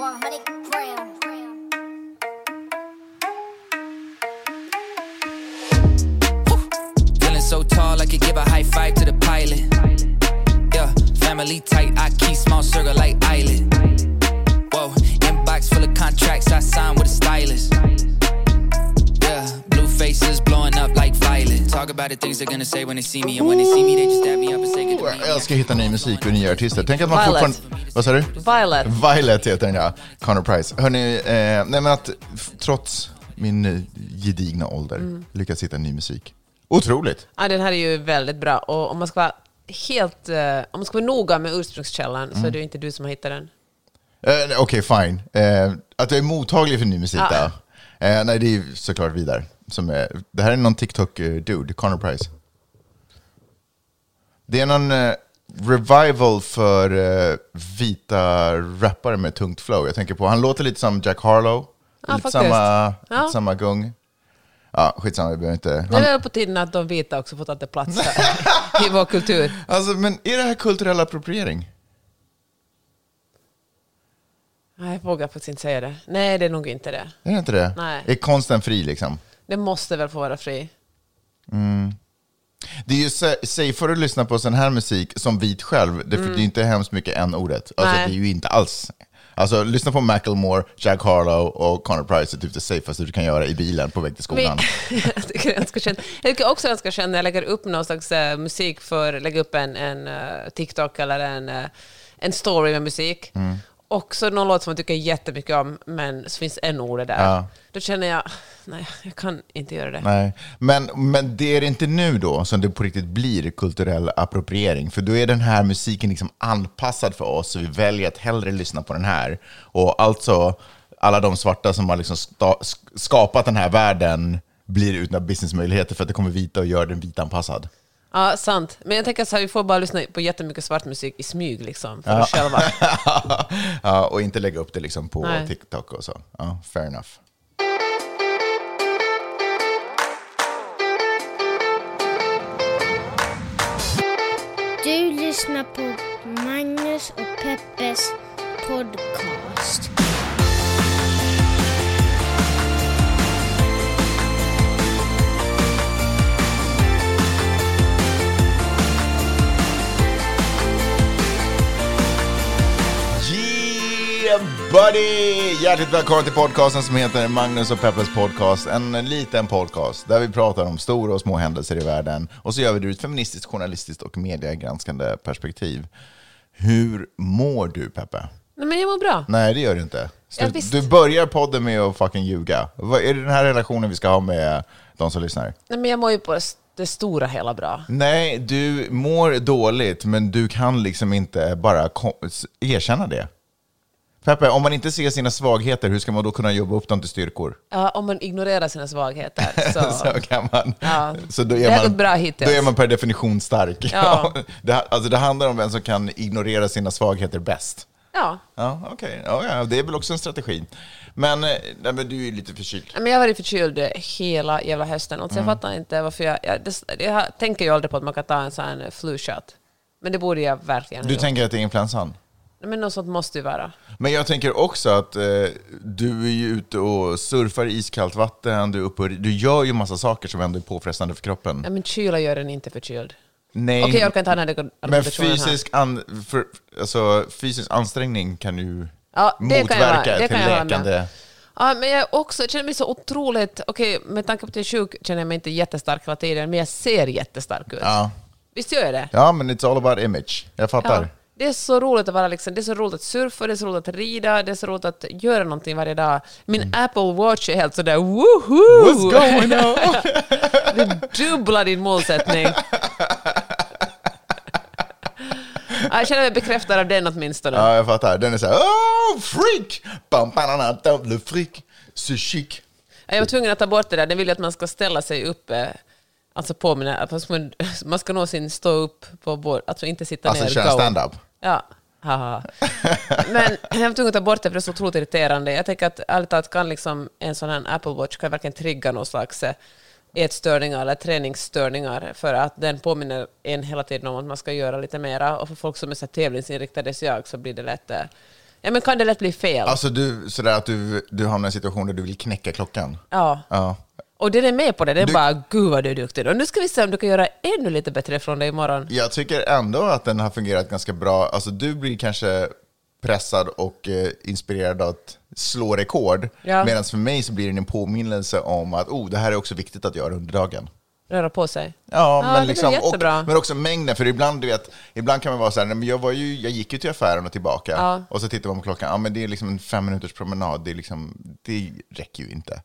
100 gram. Feeling so tall, I could give a high five to the pilot. Yeah, family tight, I keep small circle like island. Whoa, inbox full of contracts I signed with a stylist. Jag älskar att hitta ny musik och nya artister. Tänk att man Violet. fortfarande... Vad sa du? Violet. Violet heter den ja. Connor Price. Hörni, eh, nej men att trots min eh, gedigna ålder Mm. lyckas hitta ny musik. Otroligt. Ja, den här är ju väldigt bra. Och om man ska vara helt... eh, om man ska vara noga med ursprungskällan så Mm. är det ju inte du som har hittat den. Eh, Okej, fine. Eh, att jag är mottaglig för ny musik Ja. då. Eh, nej, det är ju såklart Vidar. Som är, det här är någon TikTok-dude, Connor Price. Det är någon eh, revival för eh, vita rappare med tungt flow. Jag tänker på, han låter lite som Jack Harlow. Ja, lite faktiskt. samma, Ja. lite samma gung. Ja, skitsamma, vi behöver inte... Det Han, är väl på tiden att de vita också får ta det plats här i vår kultur. alltså, men är det här kulturell appropriering? Nej, jag vågar faktiskt inte säga det. Nej, det är nog inte det. Är det inte det? Nej. Är konsten fri liksom? Det måste väl få vara fri. Det är ju sa- safeare att lyssna på sån här musik som vit själv, det, för det är inte hemskt mycket en ordet Alltså Nej. det är ju inte alls. Alltså lyssna på Macklemore, Jack Harlow och Connor Price är typ det safeaste du kan göra i bilen på väg till skolan. Men, jag tycker det är ganska skönt. Jag tycker också är ganska skönt när jag lägger upp någon slags eh, musik för, lägger upp en, en eh, TikTok eller en, eh, en story med musik. Mm. Och så någon låt som man tycker jättemycket om, men så finns en ord där. Ja. Då känner jag, nej, jag kan inte göra det. Nej, men, men det är inte nu då som det på riktigt blir kulturell appropriering. För då är den här musiken liksom anpassad för oss, så vi väljer att hellre lyssna på den här. Och alltså, alla de svarta som har liksom skapat den här världen blir utan businessmöjligheter för att det kommer vita och gör den vitanpassad. Ja, sant. Men jag tänker så här, vi får bara lyssna på jättemycket svart musik i smyg liksom, för oss själva. ja, och inte lägga upp det liksom på Nej. TikTok och så. Ja, fair enough. Du lyssnar på Magnus och Peppes podcast. Buddy! Hjärtligt välkommen till podcasten som heter Magnus och Peppers podcast. En liten podcast där vi pratar om stora och små händelser i världen. Och så gör vi det ur ett feministiskt, journalistiskt och mediegranskande perspektiv. Hur mår du Peppe? Nej, men jag mår bra. Nej, det gör du inte. Ja, Slut- visst. du börjar podden med att fucking ljuga. Vad är det den här relationen vi ska ha med de som lyssnar? Nej, men jag mår ju på det stora hela bra. Nej, du mår dåligt, men du kan liksom inte bara erkänna det. Peppe, om man inte ser sina svagheter, hur ska man då kunna jobba upp dem till styrkor? Ja, om man ignorerar sina svagheter så... Så kan man. Ja. Så då Det är har man, gått bra hittills. Då är man per definition stark. Ja. det, alltså det handlar om vem som kan ignorera sina svagheter bäst. Ja. Ja, okej. Ja, ja, det är väl också en strategi. Men, eh, nej, men du är lite förkyld. Men jag har varit förkyld hela jävla hösten. Alltså Mm. Jag fattar inte varför jag... Jag, det, jag tänker ju aldrig på att man kan ta en sån här flu shot. Men det borde jag verkligen ha Du gjort. tänker att det är influensan? Men något sånt måste ju vara. Men jag tänker också att eh, du är ju ute och surfar i iskallt vatten, du, är uppe och, du gör ju massa saker som ändå är påfrestande för kroppen. Ja, men kyla gör den inte förkyld. Nej, Okej, jag orkar inte ha den här men argumentationen här. fysisk, an, för, alltså, fysisk ansträngning kan ju Ja, det kan jag vara- motverka det till kan jag vara med. läkande... Ja, men jag också jag känner mig så otroligt... Okej, med tanke på att jag är sjuk känner jag mig inte jättestark hela tiden, men jag ser jättestark ut. Ja. Visst gör jag det? ja, men it's all about image. Jag fattar. Det är så roligt att vara liksom, det är så roligt att surfa, det är så roligt att rida, det är så roligt att göra någonting varje dag. Min Apple Watch är helt sådär woho! Mm. What's going on? Det dubblar din målsättning. Ja, jag känner mig bekräftad av den åtminstone. Ja, jag fattar. Den är så här, oh, freak! Bam, banana, double freak! Så chic. Ja, Jag var tvungen att ta bort det där. Den vill ju att man ska ställa sig upp, eh, alltså på mina, att man- man ska nå sin stå upp på bord, alltså inte sitta Alltså ner. köra go. stand-up. Ja, haha. Men jag var tvungen att ta bort det för det är så otroligt irriterande. Jag tänker att ärligt talat kan liksom en sån här Apple Watch kan verkligen trigga någon slags eh, ätstörningar eller träningsstörningar för att den påminner en hela tiden om att man ska göra lite mera och för folk som är så tävlingsinriktade som jag så blir det lätt eh, Ja, men kan det lätt bli fel? Alltså du, sådär att du, du hamnar i en situation där du vill knäcka klockan. ja. Ja. Och den är med på det. Den Du- bara, gud vad du är duktig. Och nu ska vi se om du kan göra ännu lite bättre från dig imorgon. Jag tycker ändå att den har fungerat ganska bra. Alltså du blir kanske pressad och eh, inspirerad att slå rekord. Ja. Medan för mig så blir det en påminnelse om att oh, det här är också viktigt att göra under dagen. Röra på sig. Ja, men, liksom, och, men också mängden. För ibland, du vet, ibland kan man vara så här, men jag, var ju, jag gick ju till affären och tillbaka. Ja. Och så tittar man på klockan, ja men det är liksom en fem minuters promenad. Det, är liksom, det räcker ju inte.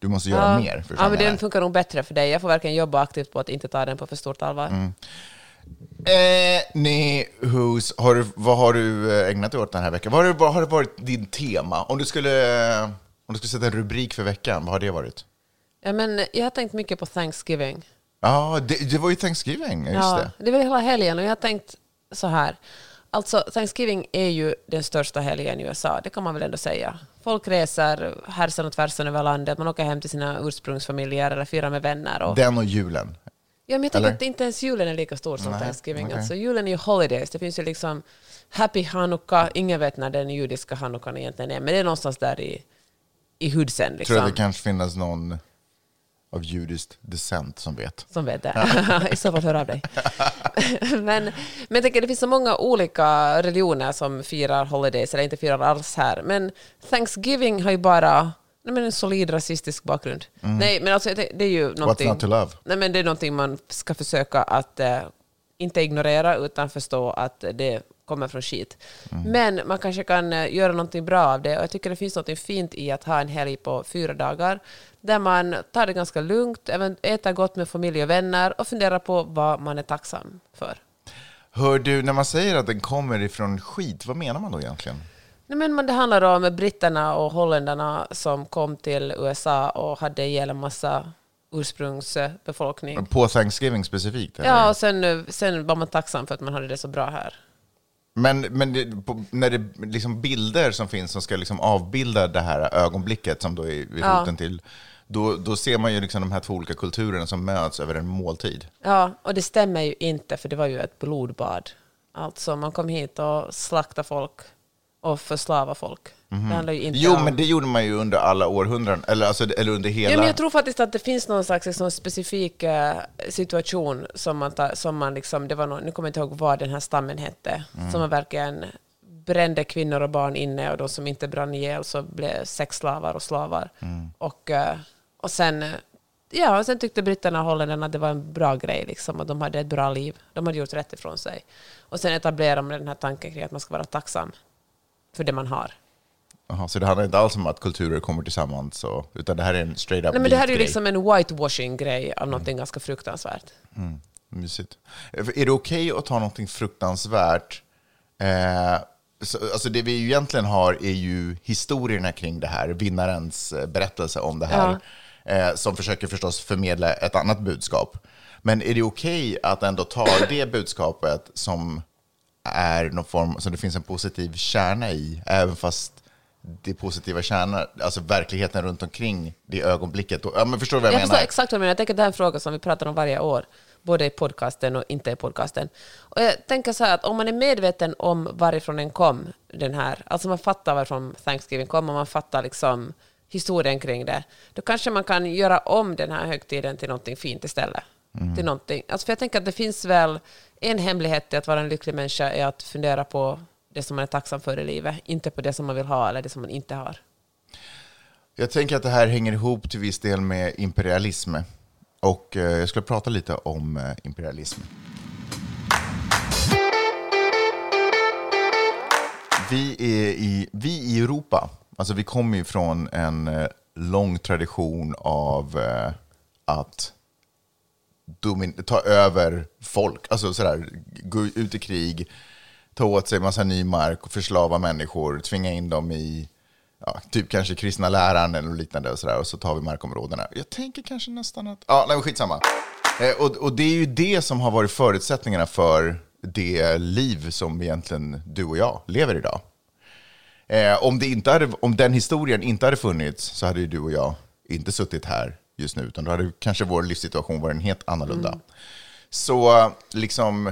Du måste göra mer. För att ja, men det den funkar nog bättre för dig. Jag får verkligen jobba aktivt på att inte ta den på för stort allvar. Mm. Eh, nej, hus, har du, vad har du eh, ägnat dig åt den här veckan? Vad har, vad har varit din tema? Om du, skulle, eh, om du skulle sätta en rubrik för veckan, vad har det varit? Ja, men jag har tänkt mycket på Thanksgiving. Ja, det, det var ju Thanksgiving, ja, just Ja, det. det väl hela helgen och jag har tänkt så här. Alltså, Thanksgiving är ju den största helgen i USA, det kan man väl ändå säga. Folk reser härsan och tvärsan över landet, man åker hem till sina ursprungsfamiljer eller firar med vänner. Och, Den och julen. ja, men jag tänker att inte ens julen är lika stor som Nej, Thanksgiving. okej. Alltså, julen är ju holidays, det finns ju liksom Happy Hanukka, ingen vet när den judiska Hanukkan egentligen är, men det är någonstans där i, i hudsen. Tror Liksom. att det kanske finnas någon av judiskt descent som vet. som vet det. I så fall hör av dig. men, men jag tänker, det finns så många olika religioner som firar holidays eller inte firar alls här. Men Thanksgiving har ju bara nej, men en solid rasistisk bakgrund. Nej, men alltså, det, det är ju någonting... Mm. not to love? Nej, men det är någonting man ska försöka att eh, inte ignorera utan förstå att det kommer från skit. Mm. Men man kanske kan eh, göra någonting bra av det och jag tycker det finns något fint i att ha en helg på fyra dagar där man tar det ganska lugnt, även äter gott med familj och vänner och funderar på vad man är tacksam för. Hör du, när man säger att den kommer ifrån skit, vad menar man då egentligen? Nej, men det handlar om britterna och holländarna som kom till USA och hade ihjäl en massa ursprungsbefolkning. På Thanksgiving specifikt? Eller? Ja, och sen, eh, sen var man tacksam för att man hade det så bra här. Men, men det, på, när det liksom bilder som finns som ska liksom avbilda det här ögonblicket som då är är Ja. roten till, då, då ser man ju liksom de här två olika kulturerna som möts över en måltid. Ja, och det stämmer ju inte, för det var ju ett blodbad. Alltså, man kom hit och slaktade folk och förslavade folk. Det handlar ju inte Jo, om... men det gjorde man ju under alla århundraden, eller, alltså, eller under hela... Ja, men jag tror faktiskt att det finns någon slags liksom, specifik eh, situation som man, tar, som man liksom, det var någon, nu kommer jag inte ihåg vad den här stammen hette, som man verkligen brände kvinnor och barn inne och de som inte brann ihjäl så blev sexslavar och slavar. Och, eh, och sen, ja, och sen tyckte britterna och holländarna att det var en bra grej liksom, och de hade ett bra liv. De hade gjort rätt ifrån sig. Och sen etablerade man den här tanken kring att man ska vara tacksam för det man har. Jaha, så det handlar inte alls om att kulturer kommer tillsammans, och, utan det här är en straight up Nej, men det här är liksom en whitewashing-grej av någonting ganska fruktansvärt. Mysigt. Eh, Är det okej att ta någonting fruktansvärt? Eh, så, alltså det vi egentligen har är ju historierna kring det här, vinnarens eh, berättelse om det här, eh, som försöker förstås förmedla ett annat budskap. Men är det okej att ändå ta det budskapet som är någon form, som det finns en positiv kärna i, även fast det positiva kärnan, alltså verkligheten runt omkring det ögonblicket. Ja, men förstår du vad jag, Jag menar? förstår exakt vad du menar. Jag tänker att det här är en fråga som vi pratar om varje år, både i podcasten och inte i podcasten. Och jag tänker så här att om man är medveten om varifrån den kom, den här, alltså man fattar varifrån Thanksgiving kom och man fattar liksom historien kring det, då kanske man kan göra om den här högtiden till någonting fint istället. Till någonting. Alltså för jag tänker att det finns väl en hemlighet till att vara en lycklig människa är att fundera på det som man är tacksam för i livet, inte på det som man vill ha eller det som man inte har. Jag tänker att det här hänger ihop till viss del med imperialism. Och eh, jag skulle prata lite om eh, imperialism. Vi, är i, vi i Europa, alltså vi kommer ju från en eh, lång tradition av att ta över folk, alltså sådär, gå ut i krig, ta åt sig massa ny mark och förslava människor, tvinga in dem i ja, typ kanske kristna läran eller liknande och sådär, och så tar vi markområdena. Jag tänker kanske nästan att, ja, nej, skitsamma. Eh, och, och det är ju det som har varit förutsättningarna för det liv som egentligen du och jag lever idag. Eh, om, det inte hade, om den historien inte hade funnits så hade ju du och jag inte suttit här just nu, utan då hade kanske vår livssituation varit en helt annorlunda. Så liksom,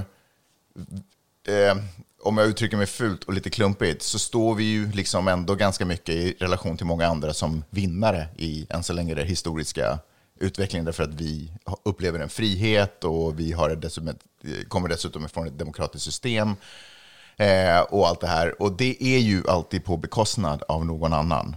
eh, om jag uttrycker mig fult och lite klumpigt, så står vi ju liksom ändå ganska mycket i relation till många andra som vinnare i än så länge den historiska utvecklingen, därför att vi upplever en frihet och vi har dessutom ett, kommer dessutom från ett demokratiskt system eh, och allt det här. Och det är ju alltid på bekostnad av någon annan.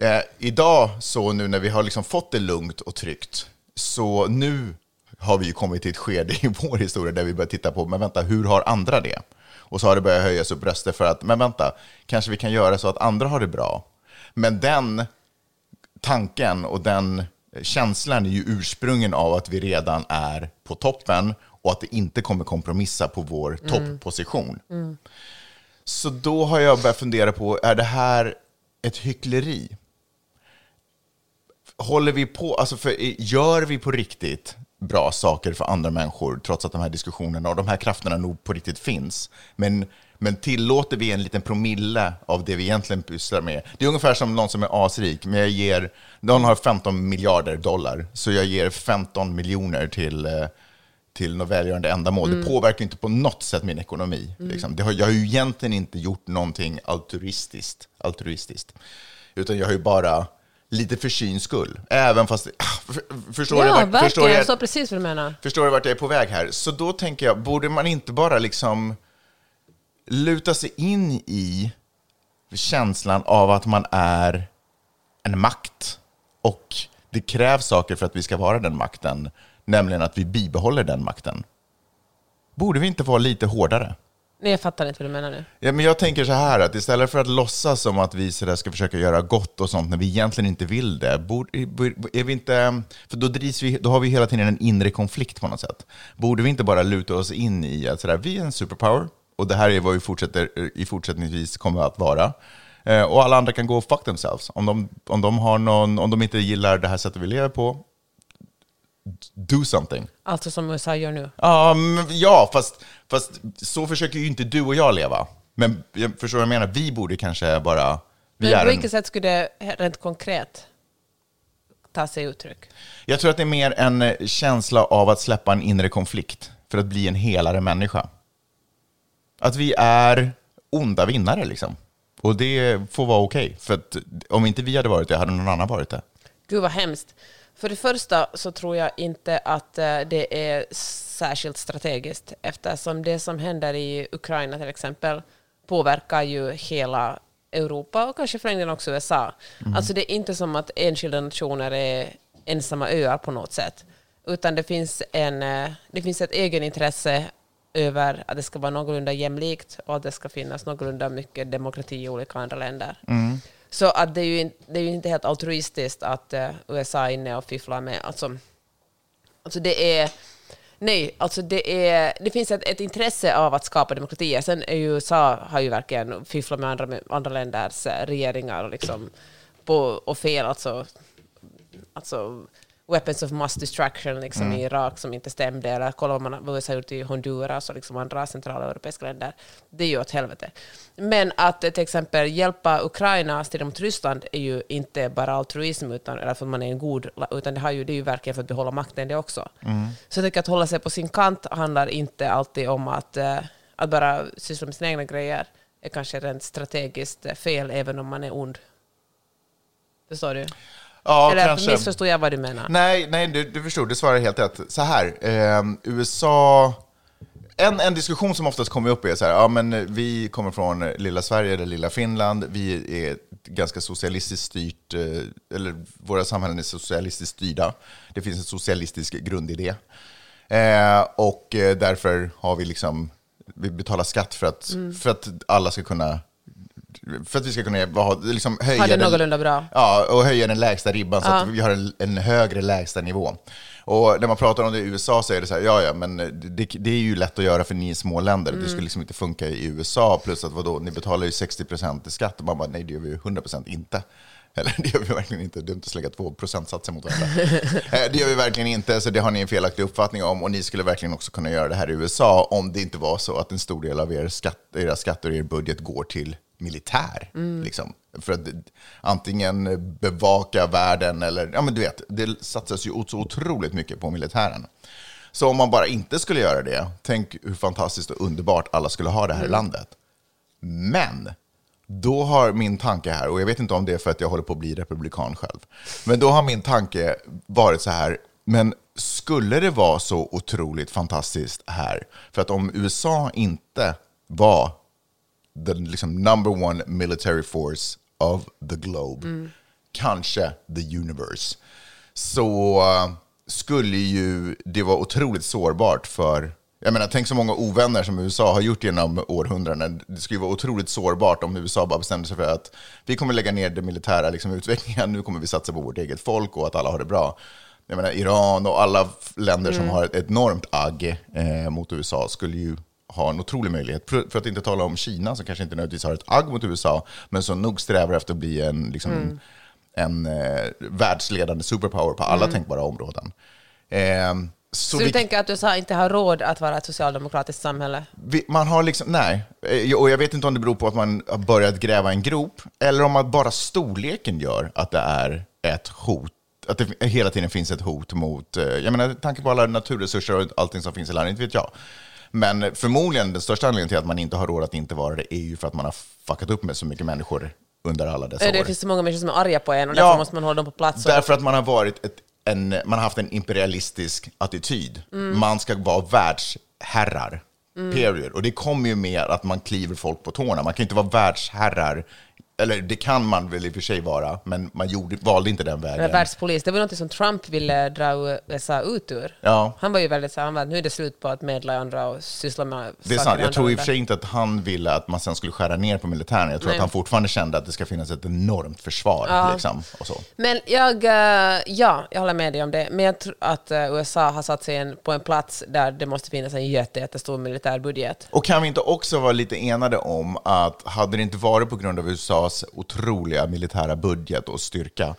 Eh, idag, så nu när vi har liksom fått det lugnt och tryggt, så nu har vi kommit till ett skede i vår historia där vi börjar titta på, men vänta, hur har andra det? Och så har det börjat höjas upp röster för att, men vänta, kanske vi kan göra så att andra har det bra. Men den tanken och den känslan är ju ursprungen av att vi redan är på toppen och att det inte kommer kompromissa på vår topposition. Så då har jag börjat fundera på, är det här ett hyckleri? Håller vi på, alltså för, gör vi på riktigt bra saker för andra människor, trots att de här diskussionerna och de här krafterna nog på riktigt finns? Men, men tillåter vi en liten promille av det vi egentligen pysslar med? Det är ungefär som någon som är asrik, men jag ger, någon har 15 miljarder dollar, så jag ger 15 miljoner till eh, till något välgörande ändamål. Det påverkar inte på något sätt min ekonomi. Liksom. Det har, jag har ju egentligen inte gjort någonting altruistiskt, altruistiskt. Utan jag har ju bara lite för syns skull. Även fast... för- Förstår, Ja, du, vart- förstår, verkligen. jag, Så precis vad du menar. förstår du vart jag är på väg här? Så då tänker jag, borde man inte bara liksom luta sig in i känslan av att man är en makt och det krävs saker för att vi ska vara den makten, nämligen att vi bibehåller den makten. Borde vi inte vara lite hårdare? Nej, jag fattar inte vad du menar nu. Ja, men jag tänker så här, att istället för att låtsas som att vi så där ska försöka göra gott och sånt när vi egentligen inte vill det, borde, är vi inte, för då, drivs vi, då har vi hela tiden en inre konflikt på något sätt. Borde vi inte bara luta oss in i att så där, vi är en superpower och det här är vad vi fortsätter, i fortsättningsvis kommer att vara. Eh, och alla andra kan gå och fuck themselves. Om de, om, de har någon, om de inte gillar det här sättet vi lever på, do something. Alltså som USA gör nu. Men, ja fast, fast så försöker ju inte du och jag leva. Men jag förstår vad jag menar, vi borde kanske bara... Vi Men på en, vilket sätt skulle det rent konkret ta sig uttryck? jag tror att det är mer en eh, känsla av att släppa en inre konflikt för att bli en helare människa. Att vi är onda vinnare liksom. Och det får vara okej. För att om inte vi hade varit det, hade någon annan varit det. Gud vad hemskt. För det första så tror jag inte att eh, det är särskilt strategiskt eftersom det som händer i Ukraina till exempel påverkar ju hela Europa och kanske för också USA. Alltså det är inte som att enskilda nationer är ensamma öar på något sätt. Utan det finns, en, eh, det finns ett egenintresse över att det ska vara någorlunda jämlikt och att det ska finnas någorlunda mycket demokrati i olika andra länder. Så att det, är ju in, det är ju inte helt altruistiskt att eh, USA är inne och fifflar med... Alltså, alltså det är... Nej, alltså det, är, det finns ett, ett intresse av att skapa demokratier. Sen är ju USA har ju verkligen fifflat med andra, med andra länders eh, regeringar och, liksom på, och fel. Alltså, alltså weapons of mass destruction liksom, i Irak som inte stämde, eller kolla vad, man, USA har gjort i Honduras och liksom andra centrala europeiska länder. Det är ju åt helvete. Men att eh, till exempel hjälpa Ukraina strida mot Ryssland är ju inte bara altruism, utan, eller för att man är en god, utan det, har ju, det är ju verkligen för att behålla makten det också. Så jag tycker att hålla sig på sin kant handlar inte alltid om att, eh, att bara syssla med sina egna grejer, är kanske rent strategiskt eh, fel, även om man är ond. Förstår du? Ja, Eller kanske. missförstod jag vad du menar? Nej, nej du, du förstod, du svarar helt rätt. Så här, eh, USA... En, en diskussion som oftast kommer upp är så här, ja men vi kommer från lilla Sverige eller lilla Finland, vi är ganska socialistiskt styrt, eh, eller våra samhällen är socialistiskt styrda. Det finns en socialistisk grundidé. Eh, och eh, därför har vi liksom, vi betalar skatt för att, Mm. för att alla ska kunna, för att vi ska kunna ha, liksom höja det den- någorlunda bra? Ja, och höja den lägsta ribban så Ja. att vi har en, en högre lägsta nivå. Och när man pratar om det i USA så är det så här, ja ja, men det, det är ju lätt att göra för ni är små länder. Mm. Det skulle liksom inte funka i USA, plus att vadå, ni betalar ju 60% i skatt. Och man bara, nej det gör vi ju 100% inte. Eller det gör vi verkligen inte, dumt att slänga två procentsatser mot varandra. Eh, det gör vi verkligen inte, så det har ni en felaktig uppfattning om. Och ni skulle verkligen också kunna göra det här i USA om det inte var så att en stor del av er skatt, era skatter och er budget går till militär. Liksom. För att antingen bevaka världen eller, ja men du vet, det satsas ju så otroligt mycket på militären. Så om man bara inte skulle göra det, tänk hur fantastiskt och underbart alla skulle ha det här i landet. Men då har min tanke här, och jag vet inte om det är för att jag håller på att bli republikan själv, men då har min tanke varit så här, men skulle det vara så otroligt fantastiskt här? För att om USA inte var the liksom, number one military force of the globe, kanske the universe, så uh, skulle ju det vara otroligt sårbart för jag menar, tänk så många ovänner som USA har gjort genom århundraden. Det skulle vara otroligt sårbart om USA bara bestämde sig för att vi kommer lägga ner den militära liksom, utvecklingen, nu kommer vi satsa på vårt eget folk och att alla har det bra. Jag menar, Iran och alla länder som har ett enormt agg eh, mot USA skulle ju ha en otrolig möjlighet. För, för att inte tala om Kina som kanske inte nödvändigtvis har ett agg mot USA, men som nog strävar efter att bli en, liksom, en eh, världsledande superpower på alla tänkbara områden. Eh, Så, vi- du tänker att USA inte har råd att vara ett socialdemokratiskt samhälle? vi, man har liksom, nej. Eh, Och jag vet inte om det beror på att man har börjat gräva en grop, eller om att bara storleken gör att det är ett hot. Att det hela tiden finns ett hot mot, eh, jag menar, tanke på alla naturresurser och allting som finns i landet, inte vet jag. Men förmodligen den största anledningen till att man inte har råd att inte vara det är ju för att man har fuckat upp med så mycket människor under alla dessa Det år. finns så många människor som är arga på en och Ja. därför måste man hålla dem på plats. Därför att man har varit ett, en, man har haft en imperialistisk attityd. Mm. Man ska vara världsherrar. Period. Och det kommer ju med att man kliver folk på tårna. Man kan inte vara världsherrar. Eller det kan man väl i och för sig vara, men man gjorde, valde inte den eller vägen. världspolis, det var något som Trump ville dra USA ut ur. Ja. Han var ju väldigt så han var, nu är det slut på att medla i andra och syssla med Det är sant. Jag tror i och för sig inte att han ville att man sen skulle skära ner på militären. Jag tror Nej. att han fortfarande kände att det ska finnas ett enormt försvar. Liksom, och så. Men jag, eh, ja, jag håller med dig om det. Men jag tror att eh, USA har satt sig en, på en plats där det måste finnas en jätte, jättestor militär budget. Och kan vi inte också vara lite enade om att hade det inte varit på grund av USAs otroliga militära budget och styrka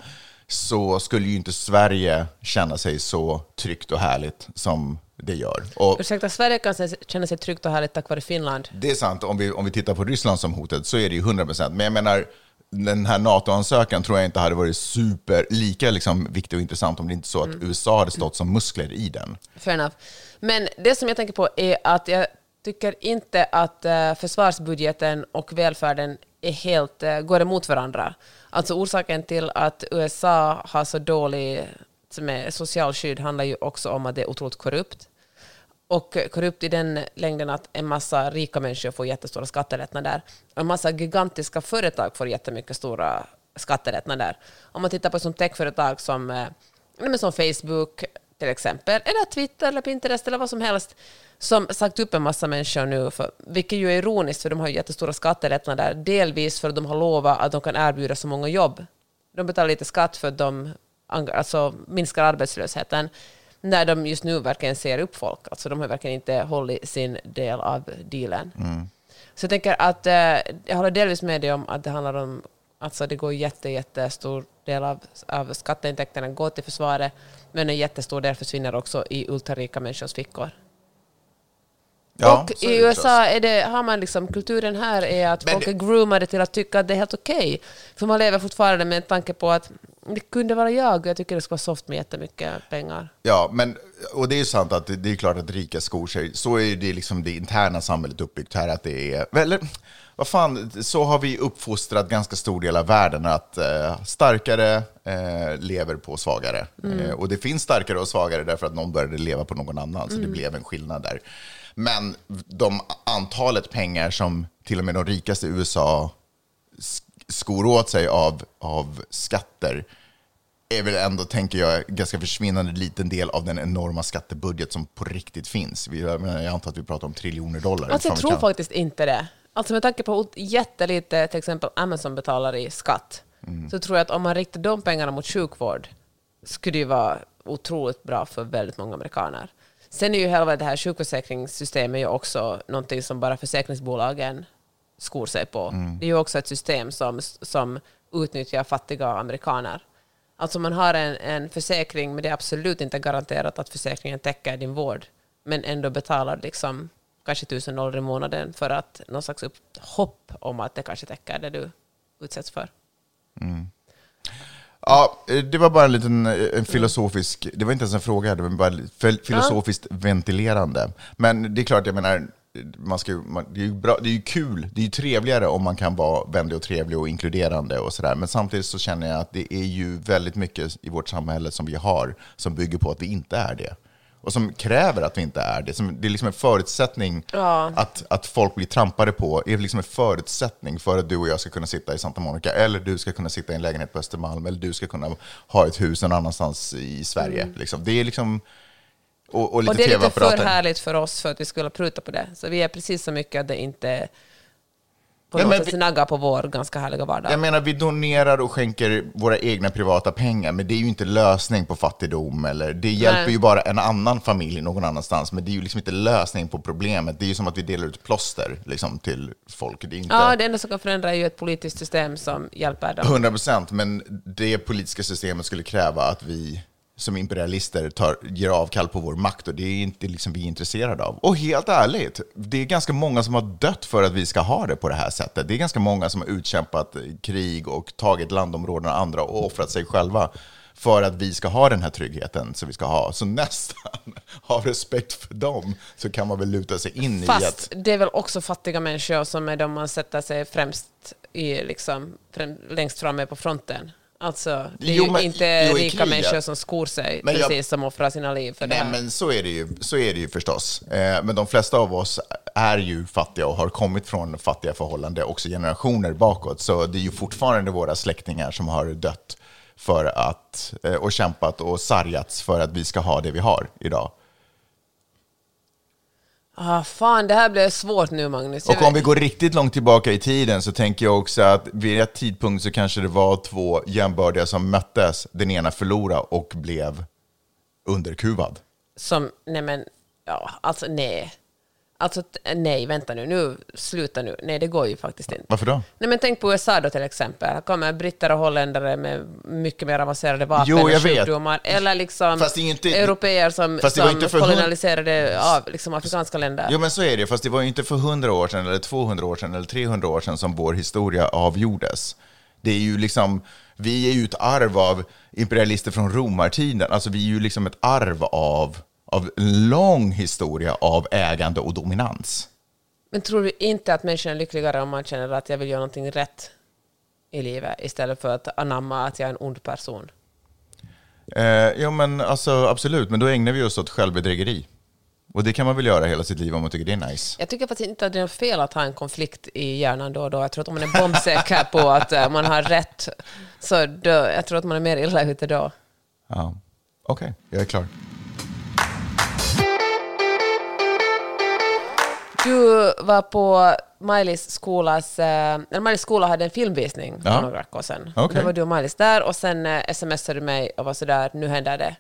så skulle ju inte Sverige känna sig så tryggt och härligt som det gör. Och Ursäkta, Sverige kan känna sig tryggt och härligt tack vare Finland. det är sant, om vi, om vi tittar på Ryssland som hotet så är det ju 100 procent. Men jag menar, den här NATO-ansökan tror jag inte hade varit super, lika liksom, viktig och intressant om det inte så att USA hade stått som muskler i den. Fair enough. Men det som jag tänker på är att jag tycker inte att eh, försvarsbudgeten och välfärden är helt, eh, går emot varandra. Alltså orsaken till att USA har så dålig med socialskydd handlar ju också om att det är otroligt korrupt. Och korrupt i den längden att en massa rika människor får jättestora skattelättnader. Och en massa gigantiska företag får jättemycket stora skattelättnader. Om man tittar på som techföretag som, eh, som Facebook till exempel, eller Twitter eller Pinterest eller vad som helst, som sagt upp en massa människor nu, för, vilket ju är ironiskt för de har ju jättestora skattelättnader, delvis för att de har lovat att de kan erbjuda så många jobb. De betalar lite skatt för att de alltså, minskar arbetslösheten, när de just nu verkligen ser upp folk. Alltså de har verkligen inte hållit sin del av dealen. Så jag tänker att eh, jag håller delvis med dig om att det handlar om Alltså det går jätte, jättestor del av, av skatteintäkterna går till försvaret, men en jättestor del försvinner också i ultrarika människors fickor. och så i USA är det, har man liksom, kulturen här är att Men folk är groomade till att tycka att det är helt okej. För man lever fortfarande med en tanke på att det kunde vara jag jag tycker det ska vara soft med jättemycket pengar. Ja, men, och det är ju sant att det, det är klart att rika skor sig. Så är det liksom det interna samhället uppbyggt här. Att det är, eller, vad fan, så har vi uppfostrat ganska stor del av världen att eh, starkare eh, lever på svagare. Eh, och det finns starkare och svagare därför att någon började leva på någon annan, så det blev en skillnad där. Men de antalet pengar som till och med de rikaste i USA skor åt sig av, av skatter är väl ändå, tänker jag, ganska försvinnande liten del av den enorma skattebudget som på riktigt finns. Vi, jag, menar, jag antar att vi pratar om triljoner dollar. Alltså jag tror kan- faktiskt inte det. Alltså med tanke på jättelite till exempel Amazon betalar i skatt, Mm. så tror jag att om man riktar de pengarna mot sjukvård skulle det vara otroligt bra för väldigt många amerikaner. Sen är ju hela det här sjukförsäkringssystemet ju också någonting som bara försäkringsbolagen skor sig på. Mm. Det är ju också ett system som, som utnyttjar fattiga amerikaner. Alltså man har en, en försäkring, men det är absolut inte garanterat att försäkringen täcker din vård, men ändå betalar liksom kanske tusen dollar i månaden för att någon slags upp, hopp om att det kanske täcker det du utsätts för. Ja, eh, det var bara en liten en filosofisk, det var inte ens en fråga, det var bara fil- filosofiskt ventilerande. Men det är klart, jag menar, man ska, man, det, är ju bra, det är ju kul, det är ju trevligare om man kan vara vänlig och trevlig och inkluderande och sådär. Men samtidigt så känner jag att det är ju väldigt mycket i vårt samhälle som vi har som bygger på att vi inte är det. Och som kräver att vi inte är det. Som, det är liksom en förutsättning Ja. att, att folk blir trampade på är liksom en förutsättning för att du och jag ska kunna sitta i Santa Monica, eller du ska kunna sitta i en lägenhet på Östermalm, eller du ska kunna ha ett hus någon annanstans i Sverige. Liksom. Det är liksom... Och, och. Och det är lite för härligt för oss för att vi skulle pruta på det. Så vi är precis så mycket att det inte på Ja, något sätt vi- naggar på vår ganska härliga vardag. Jag menar, vi donerar och skänker våra egna privata pengar, men det är ju inte lösning på fattigdom. Eller, det hjälper Nej. ju bara en annan familj någon annanstans, men det är ju liksom inte lösning på problemet. Det är ju som att vi delar ut plåster liksom, till folk. Det är inte... Ja, det enda som kan förändra är ju ett politiskt system som hjälper dem. 100 procent, men det politiska systemet skulle kräva att vi som imperialister tar, ger avkall på vår makt och det är inte liksom vi intresserade av. Och helt ärligt, det är ganska många som har dött för att vi ska ha det på det här sättet. Det är ganska många som har utkämpat krig och tagit landområden och andra och offrat sig själva för att vi ska ha den här tryggheten som vi ska ha. Så nästan av respekt för dem så kan man väl luta sig in i att... Fast det är väl också fattiga människor som är de man sätter sig främst i, liksom, främ, längst framme på fronten. Alltså, det är Jo, ju men- inte jo, rika människor som skor sig, Men jag- precis som offrar sina liv för det Nej, här. men så är det ju, så är det ju förstås. Eh, men de flesta av oss är ju fattiga och har kommit från fattiga förhållanden också generationer bakåt. Så det är ju fortfarande våra släktingar som har dött för att, eh, och kämpat och sargats för att vi ska ha det vi har idag. Ah, fan, det här blev svårt nu, Magnus. Och om vi går riktigt långt tillbaka i tiden så tänker jag också att vid ett tidpunkt så kanske det var två jämbördiga som möttes. Den ena förlorade och blev underkuvad. Som, nej men, ja, alltså nej. Alltså nej, vänta nu, nu, sluta nu. Nej, det går ju faktiskt inte. Varför då? Nej, men tänk på USA då till exempel. Här kommer britter och holländare med mycket mer avancerade vapen Jo, och sjukdomar. Eller liksom Fast inte- europeer som, som kolonialiserade av liksom, afrikanska länder. Jo, men så är det. Fast det var ju inte för 100 år sedan, eller 200 år sedan, eller 300 år sedan som vår historia avgjordes. Det är ju liksom, vi är ju ett arv av imperialister från romartiden. Alltså vi är ju liksom ett arv av, av en lång historia av ägande och dominans. Men tror du inte att människan är lyckligare om man känner att jag vill göra någonting rätt i livet istället för att anamma att jag är en ond person? Eh, ja, men alltså absolut, men då ägnar vi oss åt självbedrägeri. Och det kan man väl göra hela sitt liv om man tycker det är nice. Jag tycker faktiskt inte att det är fel att ha en konflikt i hjärnan då och då. Jag tror att om man är bombsäker på att eh, man har rätt, så då, jag tror att man är mer illa ute då. Ja. Okej, jag är klar. Du var på Miley's skolas, eh, eller Miley's skola hade en filmvisning för Ja. några veckor sedan. Okej. Då var du och Miley's där och sen eh, smsade du mig och var sådär, nu händer det.